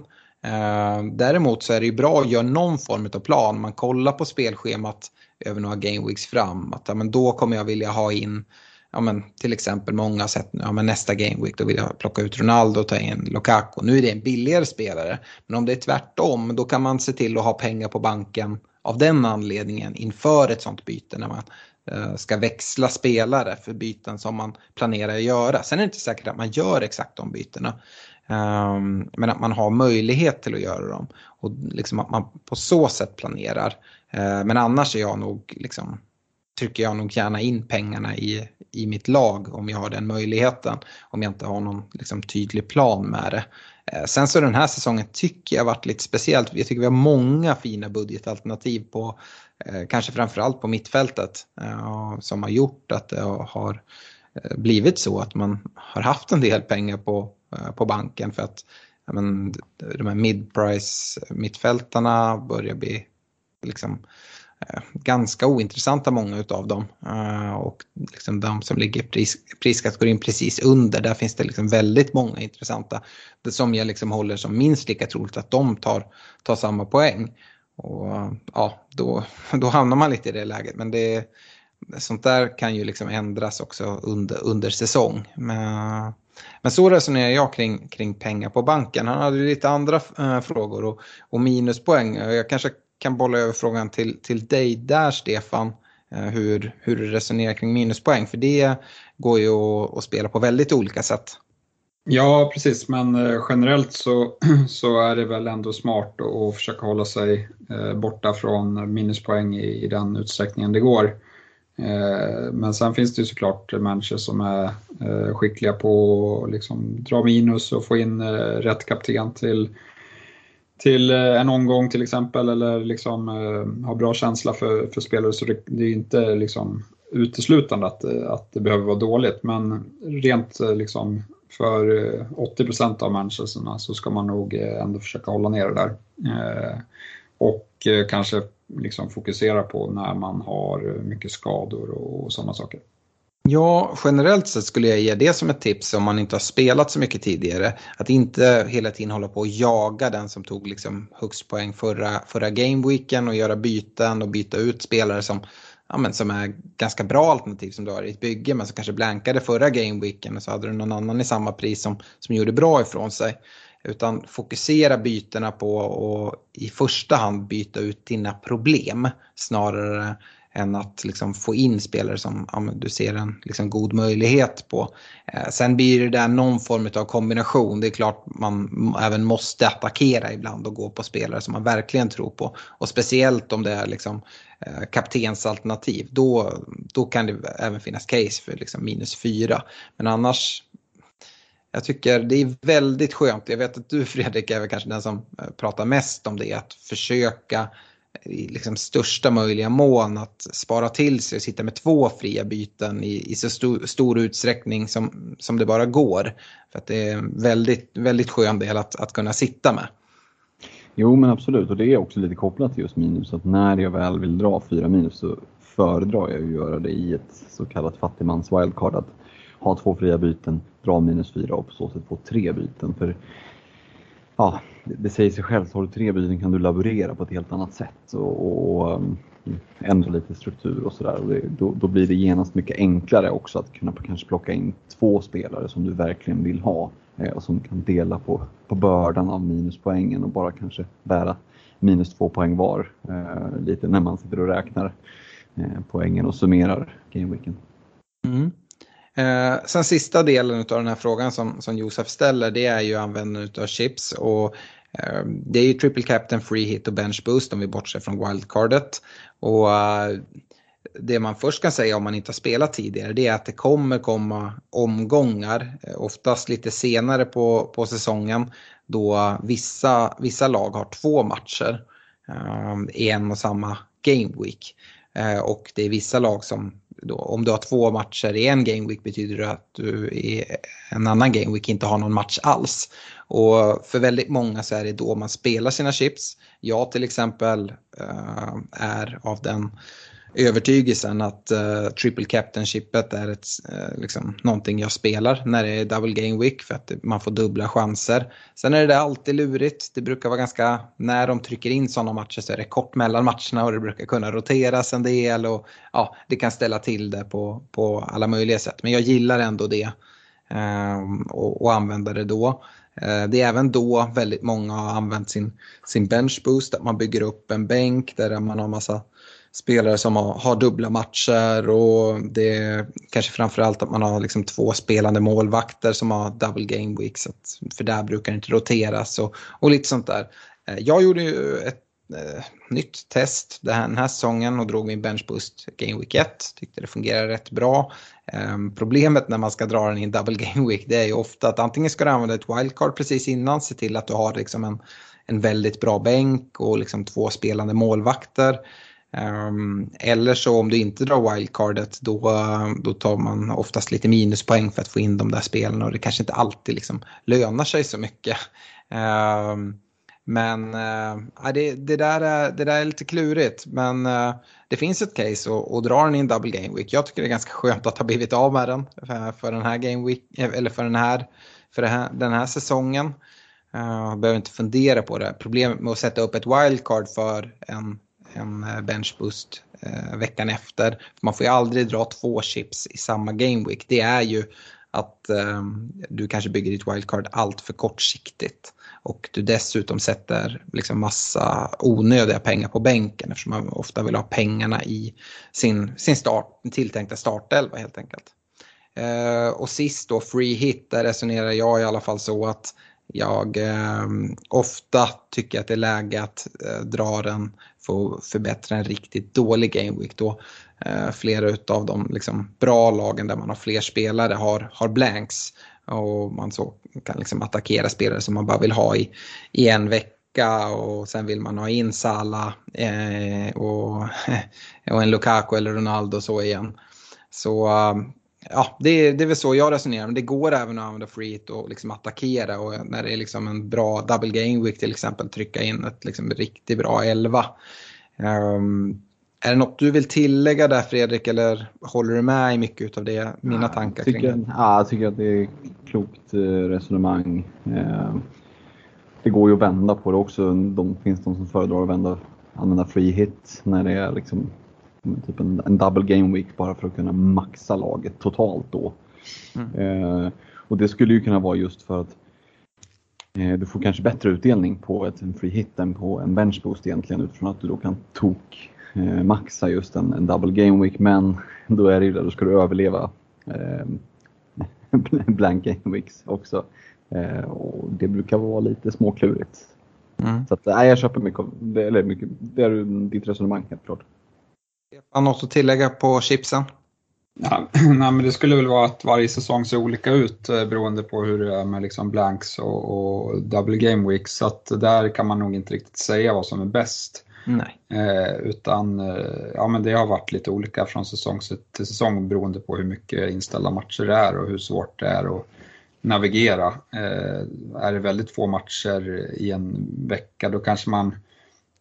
S2: Eh, däremot så är det ju bra att göra någon form av plan. Man kollar på spelschemat över några gameweeks fram. Att, ja, men då kommer jag vilja ha in ja, men, till exempel många sätt, ja, men nästa gameweek då vill jag plocka ut Ronaldo och ta in Lukaku. Nu är det en billigare spelare. Men om det är tvärtom då kan man se till att ha pengar på banken av den anledningen inför ett sånt byte när man Eh, ska växla spelare för byten som man planerar att göra. Sen är det inte säkert att man gör exakt de bytena. Ehm, men att man har möjlighet till att göra dem. Och liksom att man på så sätt planerar. Eh, men annars är jag nog, liksom, trycker jag nog gärna in pengarna i, i mitt lag om jag har den möjligheten. Om jag inte har någon liksom, tydlig plan med det. Eh, sen så den här säsongen tycker jag varit lite speciellt. Jag tycker vi har många fina budgetalternativ på Eh, kanske framförallt på mittfältet eh, som har gjort att det har eh, blivit så att man har haft en del pengar på, på banken för att men, de här mid-price mittfältarna börjar bli liksom, ganska ointressanta många utav dem. Och liksom de som ligger pris, priskategorin precis under, där finns det liksom väldigt många intressanta. Det som jag liksom håller som minst lika troligt att de tar, tar samma poäng. Och ja, då, då hamnar man lite i det läget. Men det, sånt där kan ju liksom ändras också under, under säsong. Men, men så resonerar jag kring, kring pengar på banken. Han hade lite andra äh, frågor och, och minuspoäng. Jag kanske kan bolla över frågan till, till dig där Stefan. Äh, hur, hur du resonerar kring minuspoäng. För det går ju att, att spela på väldigt olika sätt.
S4: Ja, precis, men eh, generellt så, så är det väl ändå smart att försöka hålla sig eh, borta från minuspoäng i, i den utsträckningen det går. Eh, men sen finns det ju såklart människor som är skickliga på att liksom dra minus och få in rätt kapten till, till en omgång till exempel eller liksom ha bra känsla för, för spelare. Så det, det är inte liksom uteslutande att, att det behöver vara dåligt. Men rent liksom för 80 eh, av människorna så ska man nog eh, ändå försöka hålla ner det där. Eh, och eh, kanske liksom fokusera på när man har mycket skador och sådana saker.
S2: Ja, generellt sett skulle jag ge det som ett tips om man inte har spelat så mycket tidigare. Att inte hela tiden hålla på och jaga den som tog liksom högst poäng förra, förra gameweeken och göra byten och byta ut spelare som ja, men som är ganska bra alternativ som du har i ett bygge men som kanske blankade förra gameweeken och så hade du någon annan i samma pris som, som gjorde bra ifrån sig. Utan fokusera bytena på att i första hand byta ut dina problem snarare än att liksom få in spelare som ja, du ser en liksom god möjlighet på. Eh, sen blir det där någon form av kombination. Det är klart man även måste attackera ibland och gå på spelare som man verkligen tror på. Och speciellt om det är liksom, Eh, kaptensalternativ. Då, då kan det även finnas case för liksom minus fyra. Men annars jag tycker det är väldigt skönt. Jag vet att du Fredrik är väl kanske den som eh, pratar mest om det. Att försöka i liksom största möjliga mån att spara till sig och sitta med två fria byten i, i så stor, stor utsträckning som, som det bara går. För att det är en väldigt, väldigt skön del att, att kunna sitta med.
S3: Jo men absolut och det är också lite kopplat till just minus. Att när jag väl vill dra fyra minus så föredrar jag att göra det i ett så kallat fattigmans wildcard. Att ha två fria byten, dra minus fyra och på så sätt få tre byten. För ja, det säger sig självt, har du tre byten kan du laborera på ett helt annat sätt och, och um, ändra lite struktur och sådär. Då, då blir det genast mycket enklare också att kunna kanske plocka in två spelare som du verkligen vill ha Eh, och som kan dela på, på bördan av minuspoängen och bara kanske bära minus två poäng var eh, lite när man sitter och räknar eh, poängen och summerar gameweeken.
S2: Mm. Eh, sen sista delen av den här frågan som, som Josef ställer det är ju användandet av chips. Och, eh, det är ju triple captain, free hit och bench boost om vi bortser från wildcardet. Och eh, det man först kan säga om man inte har spelat tidigare det är att det kommer komma omgångar, eh, oftast lite senare på, på säsongen, då vissa, vissa lag har två matcher eh, i en och samma game week. Eh, och det är vissa lag som då, om du har två matcher i en game week betyder det att du i en annan game week inte har någon match alls. Och för väldigt många så är det då man spelar sina chips. Jag till exempel eh, är av den övertygelsen att uh, triple captain-chippet är ett, uh, liksom, någonting jag spelar när det är double game week för att man får dubbla chanser. Sen är det alltid lurigt. Det brukar vara ganska, när de trycker in sådana matcher så är det kort mellan matcherna och det brukar kunna roteras en del och ja, det kan ställa till det på, på alla möjliga sätt. Men jag gillar ändå det um, och, och använder det då. Eh, det är även då väldigt många har använt sin, sin bench boost, att man bygger upp en bänk där man har massa spelare som har, har, dubbla matcher och det är kanske framförallt att man har liksom två spelande målvakter som har double game weeks. För där brukar det inte roteras och, och lite sånt där. Eh, jag gjorde ju ett eh, nytt test den här säsongen och drog min bench boost game week 1. Tyckte det fungerade rätt bra. Eh, problemet när man ska dra den i en double game week det är ju ofta att antingen ska du använda ett wildcard precis innan, se till att du har liksom en, en väldigt bra bänk och liksom två spelande målvakter. Um, eller så om du inte drar wildcardet då, då tar man oftast lite minuspoäng för att få in de där spelen och det kanske inte alltid liksom lönar sig så mycket. Um, men uh, det, det, där är, det där är lite klurigt men uh, det finns ett case och dra den i en double game week. Jag tycker det är ganska skönt att ha blivit av med den för, för den här game week, eller för den här, för här, den här säsongen. Uh, behöver inte fundera på det. Problemet med att sätta upp ett wildcard för en en eh, Bench Boost eh, veckan efter. Man får ju aldrig dra två chips i samma game week. Det är ju att eh, du kanske bygger ditt wildcard allt för kortsiktigt. Och du dessutom sätter liksom massa onödiga pengar på bänken eftersom man ofta vill ha pengarna i sin, sin start, tilltänkta startelva helt enkelt. Eh, och sist då free hit, där resonerar jag i alla fall så att jag eh, ofta tycker att det är läge att eh, dra den för att förbättra en riktigt dålig gameweek då. Eh, flera av de liksom, bra lagen där man har fler spelare har, har blanks. Och man så kan liksom attackera spelare som man bara vill ha i, i en vecka. Och sen vill man ha in Salah eh, och, och en Lukaku eller Ronaldo så igen. Så eh, ja, det, det är väl så jag resonerar. Men det går även att använda free hit och liksom attackera. Och när det är liksom en bra double game week till exempel trycka in ett liksom riktigt bra 11. Um, ehm, är det något du vill tillägga där Fredrik eller håller du med i mycket av det, mina ja, tankar
S3: tycker,
S2: kring det?
S3: Ja, jag tycker att det är klokt eh, resonemang. Ehm, det går ju att vända på det också. Det finns de som föredrar att vända, använda free hit när det är liksom typ en, en double game week bara för att kunna maxa laget totalt då. Mm. Eh, och det skulle ju kunna vara just för att eh, du får kanske bättre utdelning på ett, en free hit än på en bench boost egentligen utifrån att du då kan tok eh, maxa just en, en, double game week men då är det ju där, då ska du överleva eh, blank game weeks också. Eh, och det brukar vara lite småklurigt. Mm. Så att, nej, jag köper mycket, eller mycket, det är ditt resonemang helt klart.
S2: Stefan, något att tillägga på chipsen?
S4: Ja, nej, men det skulle väl vara att varje säsong ser olika ut eh, beroende på hur det är med liksom blanks och, och double game weeks. Så att där kan man nog inte riktigt säga vad som är bäst.
S2: Nej.
S4: Eh, utan eh, ja, men det har varit lite olika från säsong till säsong beroende på hur mycket inställda matcher det är och hur svårt det är att navigera. Eh, är det väldigt få matcher i en vecka då kanske man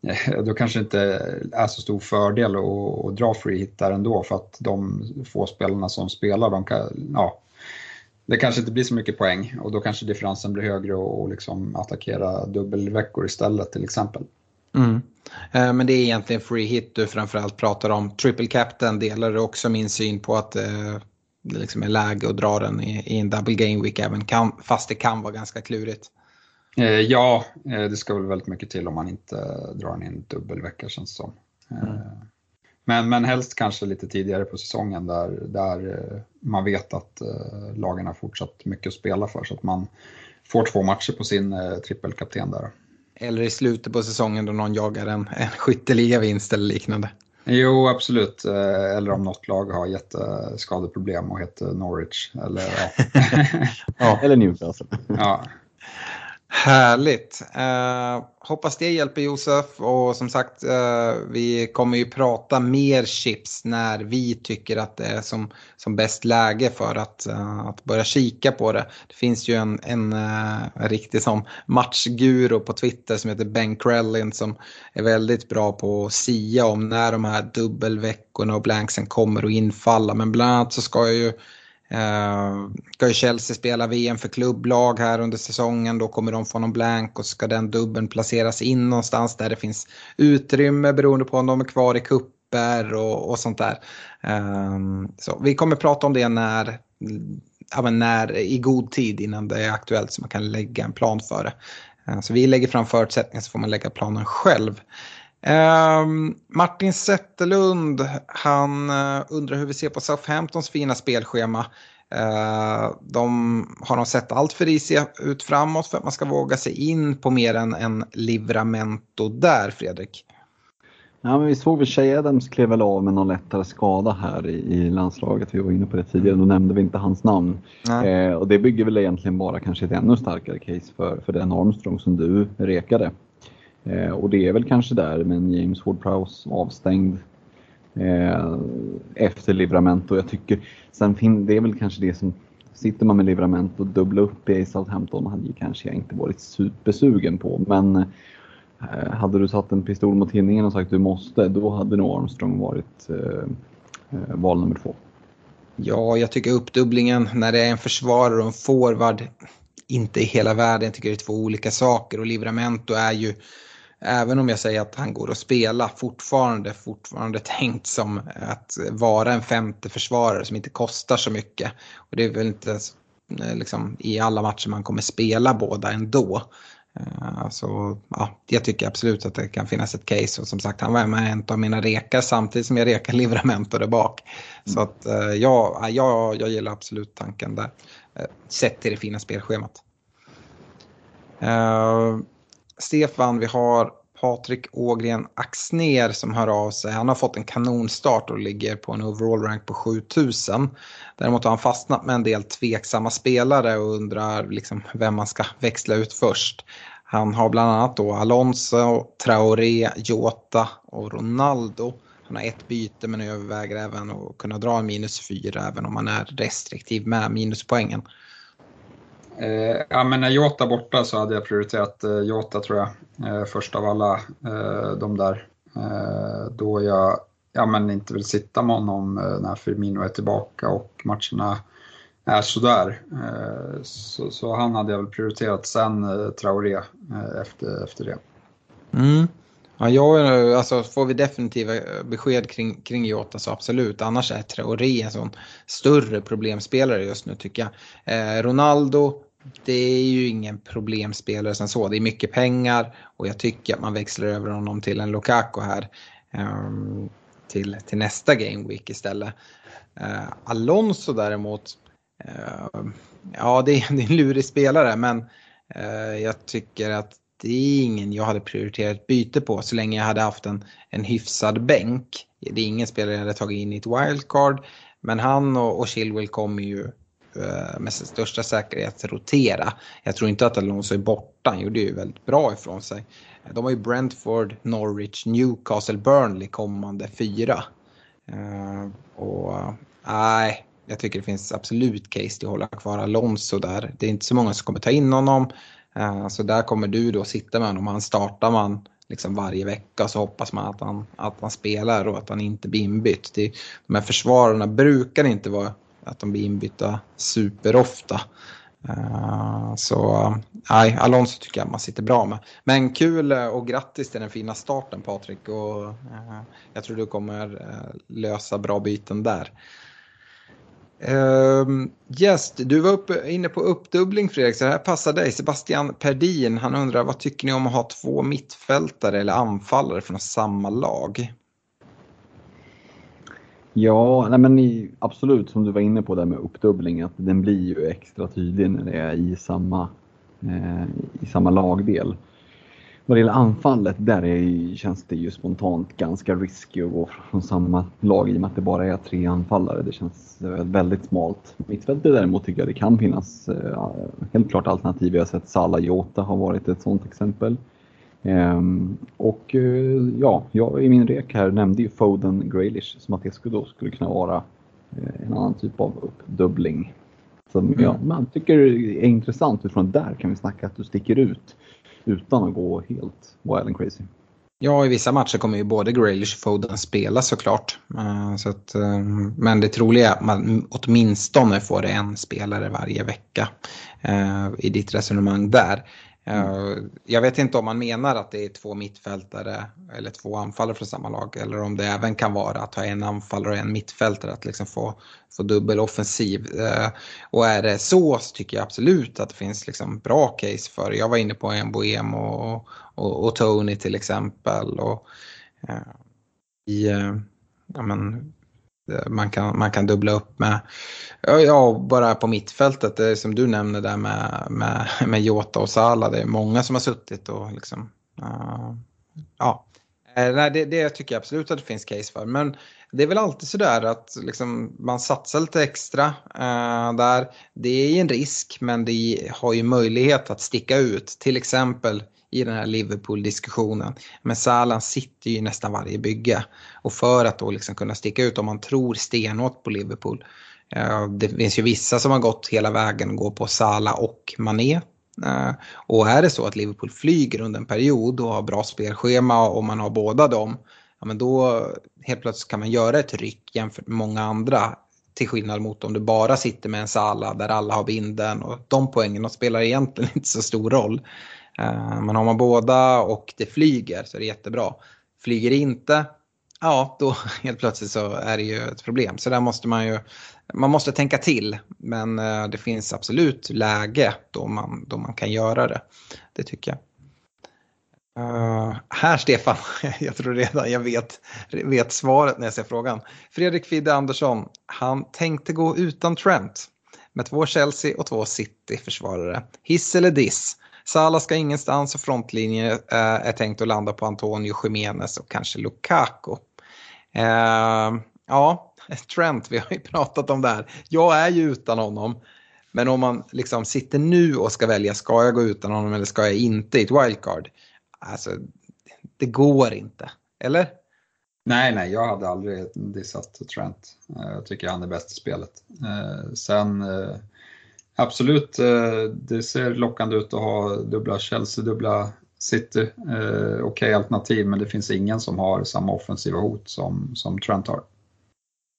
S4: Eh, då kanske det inte är så stor fördel att, att dra free hit där ändå för att de få spelarna som spelar, de kan, ja, det kanske inte blir så mycket poäng och då kanske differensen blir högre och, och liksom attackera dubbelveckor istället till exempel.
S2: Mm. Eh, men det är egentligen free hit du framförallt pratar om. Triple captain delar du också min syn på att eh, det liksom är läge att dra den i, i en double game week även kan, fast det kan vara ganska klurigt.
S4: Eh, ja, eh, det ska väl väldigt mycket till om man inte drar den i en dubbelvecka känns det som. Eh, mm. Men, men helst kanske lite tidigare på säsongen där, där man vet att lagen har fortsatt mycket att spela för så att man får två matcher på sin trippelkapten där.
S2: Eller i slutet på säsongen då någon jagar en, en skytteligavinst eller liknande.
S4: Jo, absolut. Eller om något lag har jätteskadeproblem och heter Norwich. Eller,
S3: ja. ja, eller Newcastle.
S2: Ja, Härligt. Eh, hoppas det hjälper Josef och som sagt eh, vi kommer ju prata mer chips när vi tycker att det är som, som bäst läge för att, eh, att börja kika på det. Det finns ju en, en, en eh, riktig som matchguru på Twitter som heter Ben Krellin som är väldigt bra på att sia om när de här dubbelveckorna och blanksen kommer att infalla. Men bland annat så ska jag ju Uh, ska ju Chelsea spela VM för klubblag här under säsongen. Då kommer de få någon blank och ska den dubben placeras in någonstans där det finns utrymme beroende på om de är kvar i kupper och, och sånt där. Uh, så vi kommer prata om det när, ja, när, i god tid innan det är aktuellt så man kan lägga en plan för det. Uh, så vi lägger fram förutsättningar så får man lägga planen själv. Um, Martin Zetterlund, han uh, undrar hur vi ser på Southamptons fina spelschema. Uh, de har nog sett allt för risiga ut framåt för att man ska våga sig in på mer än en livramento där, Fredrik.
S3: Ja, men vi såg väl Shea Adams klev väl av med någon lättare skada här i, i, landslaget. Vi var inne på det tidigare, då nämnde vi inte hans namn. Eh, och det bygger väl egentligen bara kanske ett ännu starkare case för, för den Armstrong som du rekade. Eh, och det är väl kanske där, men James Ward-Prowse avstängd eh, efter Livramento. Jag tycker, sen fin, det är väl kanske det som, sitter man med Livramento och dubbla upp i Southampton hade ju kanske jag inte varit supersugen på. Men eh, hade du satt en pistol mot tinningen och sagt du måste, då hade nog Armstrong varit eh, eh, val nummer två.
S2: Ja, jag tycker uppdubblingen när det är en försvarare och en forward inte i hela världen. Jag tycker det är två olika saker och Livramento är ju även om jag säger att han går att spela fortfarande, fortfarande tänkt som att vara en femte försvarare som inte kostar så mycket. Och det är väl inte eh, liksom, i alla matcher man kommer spela båda ändå. Uh, så ja, jag tycker absolut att det kan finnas ett case och som sagt han var med en av mina rekar samtidigt som jag rekar Livramento där bak. Mm. Så att uh, ja, jag, jag gillar absolut tanken där. Sett till det fina spelschemat. Stefan, vi har Patrik Ågren Axner som hör av sig. Han har fått en kanonstart och ligger på en overall rank på 7000. Däremot har han fastnat med en del tveksamma spelare och undrar liksom vem man ska växla ut först. Han har bland annat då Alonso, Traoré, Jota och Ronaldo. Han har ett byte men överväger även att kunna dra en minus fyra även om man är restriktiv med minuspoängen.
S4: Eh, ja, men när Jota borta så hade jag prioriterat eh, Jota tror jag, eh, först av alla eh, de där. Eh, då jag ja, men inte vill sitta med honom eh, när Firmino är tillbaka och matcherna är sådär. Eh, så, så han hade jag väl prioriterat, sen eh, Traoré eh, efter, efter det.
S2: Mm. Ja, jag, alltså, får vi definitiva besked kring, kring Jota så absolut. Annars är Traoré en sån större problemspelare just nu tycker jag. Eh, Ronaldo, det är ju ingen problemspelare som så. Det är mycket pengar och jag tycker att man växlar över honom till en Lukaku här. Eh, till, till nästa Game Week istället. Eh, Alonso däremot, eh, ja det är, det är en lurig spelare men eh, jag tycker att det är ingen jag hade prioriterat byte på så länge jag hade haft en, en hyfsad bänk. Det är ingen spelare jag hade tagit in i ett wildcard. Men han och, och Chilwell kommer ju eh, med största säkerhet rotera. Jag tror inte att Alonso är borta, han gjorde ju väldigt bra ifrån sig. De har ju Brentford, Norwich, Newcastle, Burnley kommande fyra. Eh, och nej, jag tycker det finns absolut case till att hålla kvar Alonso där. Det är inte så många som kommer ta in honom. Eh, så där kommer du då sitta med honom. Han startar man liksom varje vecka så hoppas man att han, att han spelar och att han inte blir inbytt. De här försvararna brukar inte vara att de blir inbytta superofta. Eh, så nej, Alonso tycker jag man sitter bra med. Men kul eh, och grattis till den fina starten Patrik. Och, jag tror du kommer lösa bra byten där. Uh, yes, du var upp, inne på uppdubbling Fredrik, så det här passar dig. Sebastian Perdin, han undrar vad tycker ni om att ha två mittfältare eller anfallare från samma lag?
S3: Ja, nej men absolut som du var inne på där med uppdubbling, att den blir ju extra tydlig när det är i samma, eh, i samma lagdel. Vad det gäller anfallet, där är, känns det ju spontant ganska risky att gå från samma lag i och med att det bara är tre anfallare. Det känns väldigt smalt. Mittfältet däremot tycker jag det kan finnas eh, helt klart alternativ. Vi har sett Salah Jota har varit ett sådant exempel. Ehm, och eh, ja, jag i min rek här nämnde ju Foden Graylish som att det skulle, då skulle kunna vara eh, en annan typ av uppdubbling. Som mm. ja, man tycker är intressant utifrån där kan vi snacka att du sticker ut utan att gå helt wild and crazy.
S2: Ja, i vissa matcher kommer ju både Graylish och Foden spela såklart. Eh, så att, eh, men det troliga är att man åtminstone får en spelare varje vecka eh, i ditt resonemang där. Mm. Jag vet inte om man menar att det är två mittfältare eller två anfallare från samma lag eller om det även kan vara att ha en anfallare och en mittfältare att liksom få, få dubbel offensiv. Eh, och är det så så tycker jag absolut att det finns liksom bra case för Jag var inne på en Boem och, och, och Tony till exempel. Och, i, ja, men, Eh, Eh, man kan, man kan dubbla upp med, ja bara på mittfältet, det som du nämner där med, med, med Jota och Sala, det är många som har suttit och liksom, uh, ja. Eh, nej, det, det tycker jag absolut att det finns case för. Men det är väl alltid sådär att liksom, man satsar lite extra uh, där. Det är en risk men det har ju möjlighet att sticka ut. Till exempel i den här Liverpool-diskussionen. Men Salah sitter ju i nästan varje bygge. Och för att då liksom kunna sticka ut om man tror stenhårt på Liverpool. Eh, det finns ju vissa som har gått hela vägen och går på Salah och Mané. Eh, och är det så att Liverpool flyger under en period och har bra spelschema och man har båda dem. Ja, men då helt plötsligt kan man göra ett ryck jämfört med många andra. Till skillnad mot om du bara sitter med en Sala där alla har vinden och de poängen spelar egentligen inte så stor roll. Eh, men har man båda och det flyger så är det jättebra. Flyger det inte, ja då helt plötsligt så är det ju ett problem. Så där måste man ju, man måste tänka till. Men eh, det finns absolut läge då man, då man kan göra det. Det tycker jag. Uh, här Stefan, jag tror redan jag vet, vet svaret när jag ser frågan. Fredrik Fidde Andersson, han tänkte gå utan Trent med två Chelsea och två City-försvarare. Hiss eller diss? Salah ska ingenstans och frontlinjen eh, är tänkt att landa på Antonio Jiménez och kanske Lukaku. Eh, ja, Trent, vi har ju pratat om det här. Jag är ju utan honom. Men om man liksom sitter nu och ska välja, ska jag gå utan honom eller ska jag inte i ett wildcard? Alltså, det går inte. Eller?
S4: Nej, nej, jag hade aldrig dissat Trent. Eh, jag tycker han är bäst i spelet. Eh, sen eh, Absolut, eh, det ser lockande ut att ha dubbla Chelsea, dubbla City. Eh, okej okay, alternativ, men det finns ingen som har samma offensiva hot som, som Trent har.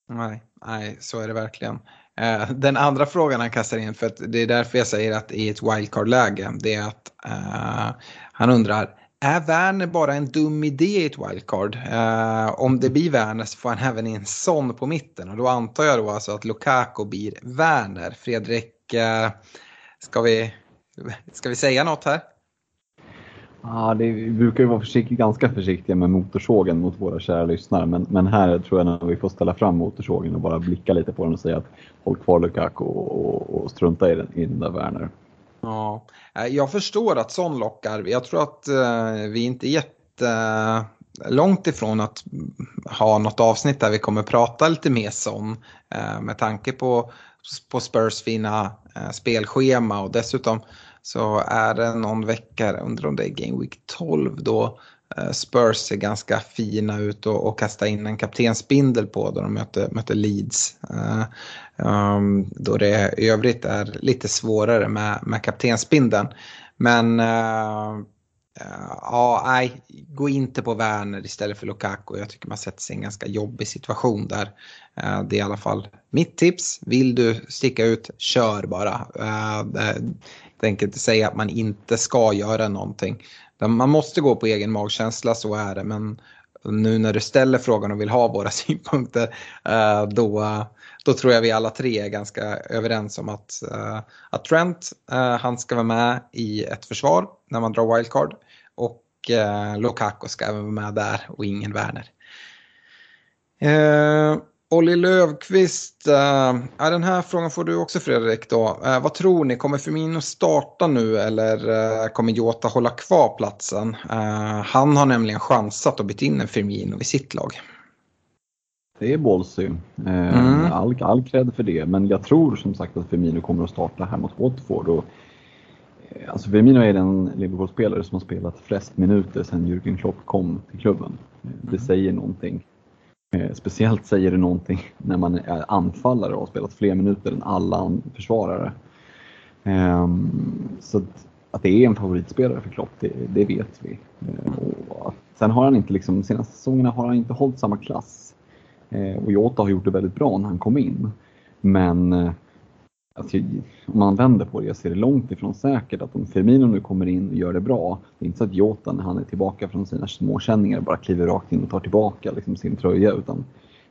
S2: Nej, nej, så är det verkligen. Eh, den andra frågan han kastar in, för det är därför jag säger att i ett wildcard-läge, det är att uh, han undrar, är Werner bara en dum idé i ett wildcard? Uh, om det blir Werner så får han även in Son på mitten och då antar jag då alltså att Lukaku blir Werner. Fredrik, ska, vi, ska vi säga något här?
S3: Ja, det, vi brukar ju vara försikt, ganska försiktiga med motorsågen mot våra kära lyssnare, men, men här tror jag att vi får ställa fram motorsågen och bara blicka lite på den och säga att håll kvar Lukaku och, och, och strunta i den, i den där Werner.
S2: Ja, jag förstår att sån lockar. Jag tror att uh, vi inte är jätte långt ifrån att ha något avsnitt där vi kommer prata lite mer som eh, med tanke på, på Spurs fina eh, Eh, spelschema och dessutom så är det någon vecka, undrar om det är Game Week 12 då eh, Spurs ser ganska fina ut och, och kasta in en kaptensbindel på då de möter, möter Leeds. Uh, um, då det i övrigt är lite svårare med, med kaptensbindeln. Men Uh, Eh, ja, nej, gå inte på Werner istället för Lukaku. Jag tycker man sätter sig i en ganska jobbig situation där. Eh, det är i alla fall mitt tips. Vill du sticka ut, kör bara. Eh, jag tänker inte säga att man inte ska göra någonting. Man måste gå på egen magkänsla, så är det. Men nu när du ställer frågan och vill ha våra synpunkter, då, då tror jag vi alla tre är ganska överens om att, att Trent, han ska vara med i ett försvar när man drar wildcard. Och Lukaku ska vara med där och ingen Werner. Olli Lövqvist, äh, den här frågan får du också Fredrik då. Äh, vad tror ni, kommer Firmino starta nu eller äh, kommer Jota hålla kvar platsen? han har nämligen chansat att byta in en Firmino i sitt lag.
S3: Det är ballsy. Mm. All, all cred för det, men jag tror som sagt att Firmino kommer att starta här mot Watford. Och, alltså Firmino är den Liverpool-spelare som har spelat flest minuter sedan Jürgen Klopp kom till klubben. Det mm. säger någonting. Eh, speciellt säger det någonting när man är anfallare och har spelat fler minuter än alla försvarare. Ehm, så att det är en favoritspelare för Klopp, det, det vet vi. Eh, och sen har han inte, liksom, de senaste säsongerna har han inte hållit samma klass. Eh, och Jota har gjort det väldigt bra när han kom in. Men Alltså, om man vänder på det, jag ser det långt ifrån säkert att om Firmino nu kommer in och gör det bra, det är inte så att Jota när han är tillbaka från sina småkänningar bara kliver rakt in och tar tillbaka liksom, sin tröja, utan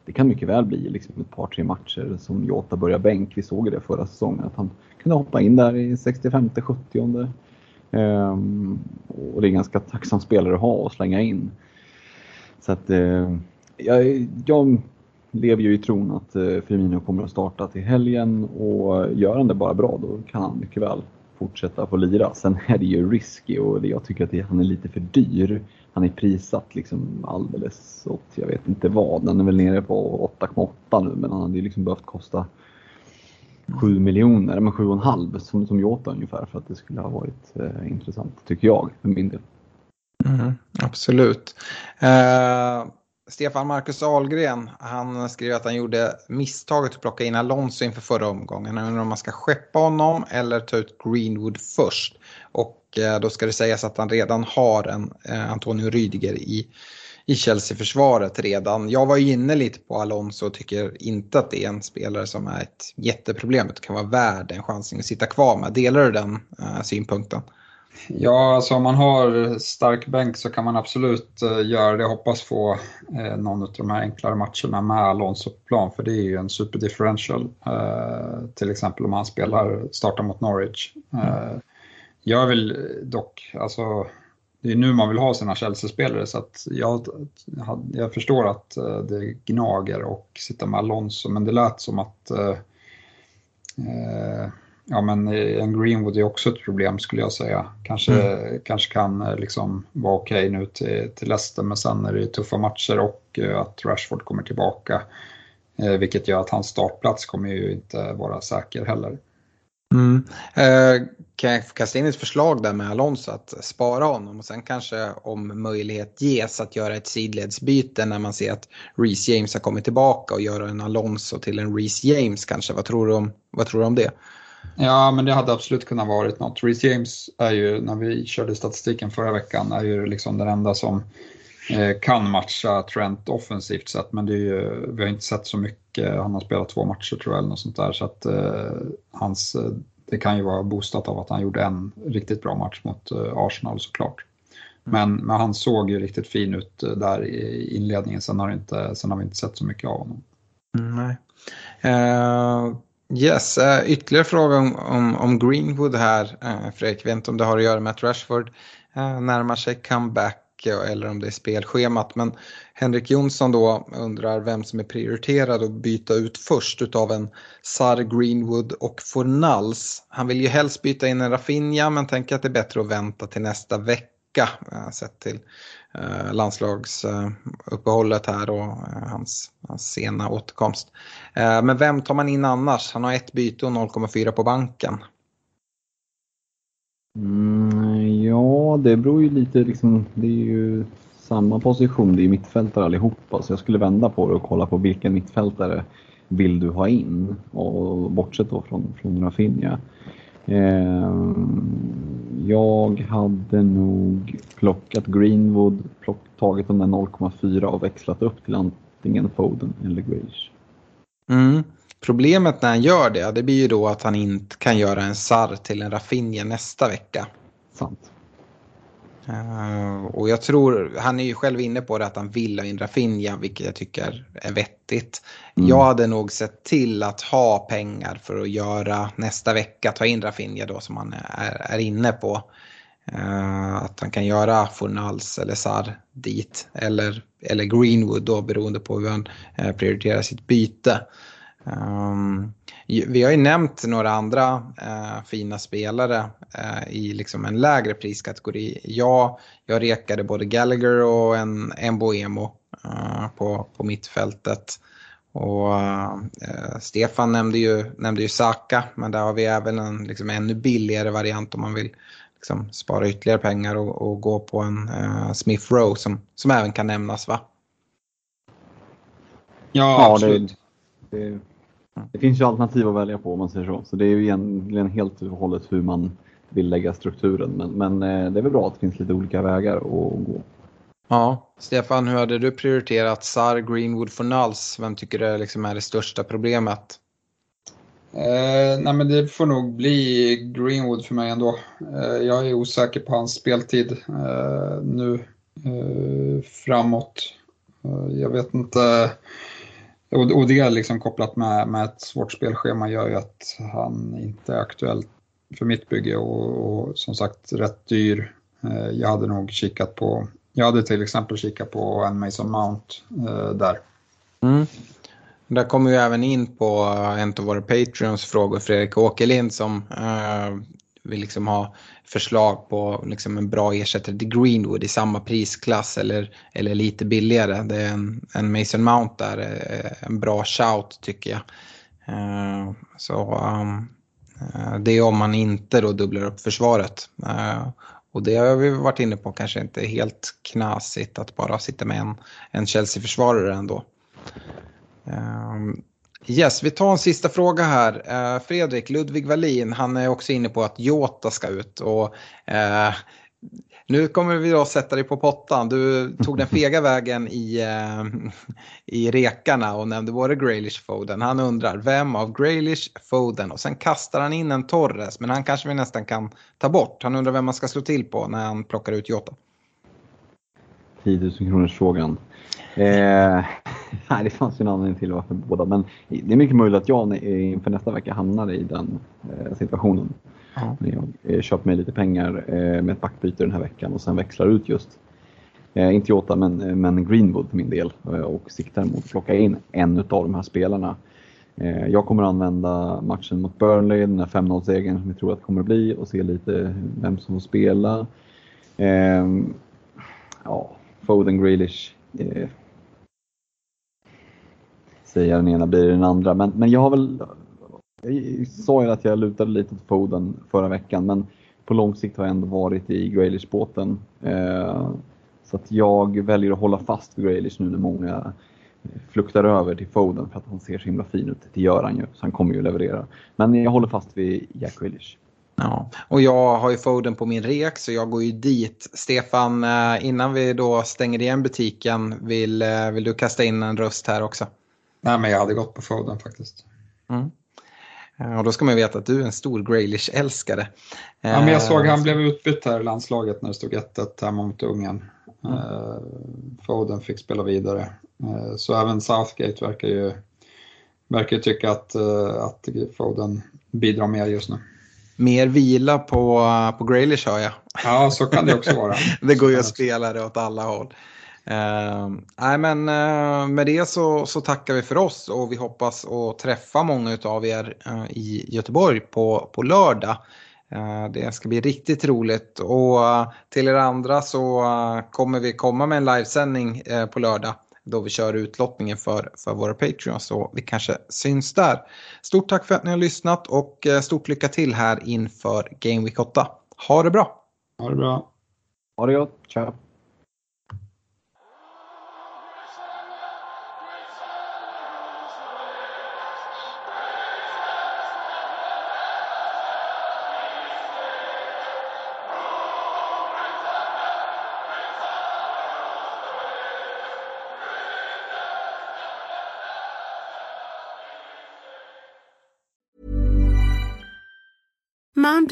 S3: det kan mycket väl bli liksom, ett par, tre matcher som Jota börjar bänk. Vi såg det förra säsongen, att han kunde hoppa in där i 65, 70. Ehm, och det är en ganska tacksam spelare att ha och slänga in. Så att eh, jag, jag lever ju i tron att eh, Firmino kommer att starta till helgen och gör han det bara bra då kan han mycket väl fortsätta få lira. Sen är det ju risky och jag tycker att han är lite för dyr. Han är prissatt liksom alldeles åt, jag vet inte vad, den är väl nere på 8,8 nu men han hade ju liksom behövt kosta 7 miljoner, men 7,5 som, som Jota ungefär för att det skulle ha varit eh, intressant tycker jag för min del.
S2: Mm, absolut. Uh... Stefan Marcus Ahlgren, han skrev att han gjorde misstaget att plocka in Alonso inför förra omgången. Han undrar om man ska skeppa honom eller ta ut Greenwood först. Och eh, då ska det sägas att han redan har en eh, Antonio Rydiger i, i Chelsea-försvaret redan. Jag var inne lite på Alonso och tycker inte att det är en spelare som är ett jätteproblem. Det kan vara värd en chansning att sitta kvar med. Delar du den uh, synpunkten?
S4: Ja, alltså om man har stark bänk så kan man absolut uh, göra det. Hoppas få uh, någon av de här enklare matcherna med Alonso på plan, för det är ju en superdifferential. Uh, till exempel om han spelar, startar mot Norwich. Uh, jag vill dock, alltså det är nu man vill ha sina Chelsea-spelare så att jag, jag förstår att det gnager och sitta med Alonso, men det lät som att Ja, men en Greenwood är också ett problem skulle jag säga. Kanske, mm. kanske kan eh, liksom vara okej okay nu till, till Leicester, men sen är det tuffa matcher och eh, att Rashford kommer tillbaka. Eh, vilket gör att hans startplats kommer ju inte vara säker heller.
S2: Mm. Eh, kan jag kasta in ett förslag där med Alonso att spara honom och sen kanske om möjlighet ges att göra ett sidledsbyte när man ser att Reece James har kommit tillbaka och göra en Alonso till en Reece James kanske. Vad tror du om, vad tror du om det?
S4: Ja, men det hade absolut kunnat varit något. Reece James är ju, när vi körde statistiken förra veckan, är ju liksom den enda som eh, kan matcha Trent offensivt sett, men det är ju, vi har inte sett så mycket. Han har spelat två matcher tror jag, eller något sånt där, så att eh, hans, eh, det kan ju vara boostat av att han gjorde en riktigt bra match mot eh, Arsenal såklart. Men, men han såg ju riktigt fin ut eh, där i inledningen, sen har, inte, sen har vi inte sett så mycket av honom.
S2: Mm, nej. Uh... Yes, uh, ytterligare fråga om, om, om Greenwood här, uh, Fredrik. Jag vet inte om det har att göra med att Rashford uh, närmar sig comeback eller om det är spelschemat. Men Henrik Jonsson då undrar vem som är prioriterad att byta ut först utav en Sar Greenwood och Fornals. Han vill ju helst byta in en Rafinha men tänker att det är bättre att vänta till nästa vecka. sett till Eh, landslagsuppehållet här och eh, hans, hans sena återkomst. Eh, men vem tar man in annars? Han har ett byte och 0,4 på banken.
S3: Mm, ja, det beror ju lite liksom, det är ju samma position, det är mittfältare allihopa. Så jag skulle vända på det och kolla på vilken mittfältare vill du ha in? Och bortsett då från, från Rafinha. Eh, jag hade nog plockat Greenwood, plock, tagit de där 0,4 och växlat upp till antingen Foden eller Grealish.
S2: Mm. Problemet när han gör det, det blir ju då att han inte kan göra en SAR till en Rafinha nästa vecka.
S3: Sant.
S2: Uh, och jag tror, han är ju själv inne på det att han vill ha in Rafinha, vilket jag tycker är vettigt. Mm. Jag hade nog sett till att ha pengar för att göra nästa vecka, ta in Rafinha då som han är, är inne på. Uh, att han kan göra Fornals eller Sar dit, eller, eller Greenwood då beroende på hur han uh, prioriterar sitt byte. Um, vi har ju nämnt några andra uh, fina spelare uh, i liksom en lägre priskategori. Jag, jag rekade både Gallagher och en, en Boemo uh, på, på mittfältet. Och Stefan nämnde ju, nämnde ju Saka, men där har vi även en liksom, ännu billigare variant om man vill liksom, spara ytterligare pengar och, och gå på en Smith Rowe som, som även kan nämnas va?
S4: Ja, absolut.
S3: Ja, det, det det finns ju alternativ att välja på om man säger så. Så det är ju egentligen helt och hållet hur man vill lägga strukturen. Men, men eh, det är väl bra att det finns lite olika vägar att gå.
S2: Ja, Stefan, hur hade du prioriterat Sar, Greenwood, Fornals? Vem tycker du liksom är det största problemet?
S4: Eh, nej men det får nog bli Greenwood för mig ändå. Eh, jag är osäker på hans speltid eh, nu eh, framåt. Eh, jag vet inte och, och det liksom kopplat med, med ett svårt spelschema gör ju att han inte är aktuell för mitt bygge och, och som sagt rätt dyr. Eh, jag hade nog kikat på, jag hade till exempel kikat på en Mason Mount eh, där.
S2: Mm. Där kommer vi även in på en av våra Patreons frågor, Fredrik Åkerlind som eh, vill liksom ha förslag på liksom en bra ersättare till Greenwood i samma prisklass eller, eller lite billigare. Det är en, en Mason Mount där, eh, en bra shout tycker jag. Uh, så um, uh, det är om man inte då dubblar upp försvaret. Uh, och det har vi varit inne på kanske inte helt knasigt att bara sitta med en, en Chelsea-försvarare ändå. Um, Yes, vi tar en sista fråga här. Eh, Fredrik, Ludvig Wallin, han är också inne på att Jota ska ut. Och, eh, nu kommer vi då sätta dig på pottan. Du tog den fega vägen i, eh, i rekarna och nämnde både Graylish och Foden. Han undrar, vem av Graylish, Foden och sen kastar han in en Torres, men han kanske vi nästan kan ta bort. Han undrar vem man ska slå till på när han plockar ut Jota.
S3: 10 000 kronors frågan. Eh, nej, det fanns ju en anledning till varför båda, men det är mycket möjligt att jag inför nästa vecka hamnar i den eh, situationen. Ja. Jag eh, köper mig lite pengar eh, med ett backbyte den här veckan och sen växlar ut just, eh, inte Jota, men, eh, men Greenwood för min del och siktar mot att plocka in en av de här spelarna. Jag kommer använda matchen mot Burnley, den här 5-0-segern som vi tror att det kommer att bli och se lite vem som får spela. Ja, Foden, Grealish säga den ena blir den andra. Men, men jag har väl, jag sa ju att jag lutade lite åt Foden förra veckan, men på lång sikt har jag ändå varit i Graylish-båten. Eh, så att jag väljer att hålla fast vid Graylish nu när många fluktar över till Foden för att han ser så himla fin ut. Det gör han ju, så han kommer ju leverera. Men jag håller fast vid Jack Grealish.
S2: Ja, och jag har ju Foden på min rek så jag går ju dit. Stefan, eh, innan vi då stänger igen butiken, vill, eh, vill du kasta in en röst här också?
S4: Nej, men jag hade gått på Foden faktiskt.
S2: Mm. Och då ska man veta att du är en stor Graylish-älskare.
S4: Ja, men jag såg att han eh, blev utbytt här i landslaget när det stod 1-1 hemma mot Ungern. Mm. Uh, Foden fick spela vidare. Så även Southgate verkar ju, verkar ju tycka att, att Foden bidrar mer just nu.
S2: Mer vila på, på Graylish hör jag.
S4: Ja, så kan det också vara.
S2: det går ju att spela det åt alla håll. Uh, nej men uh, med det så, så tackar vi för oss och vi hoppas att träffa många av er uh, i Göteborg på, på lördag. Eh, det ska bli riktigt roligt och eh, till er andra så eh, kommer vi komma med en livesändning på lördag då vi kör utlottningen för, för våra Patreons så vi kanske syns där. Stort tack för att ni har lyssnat och stort lycka till här inför Game Week 8. Ha det bra!
S4: Ha det bra!
S3: Ha det gott, tja!
S5: time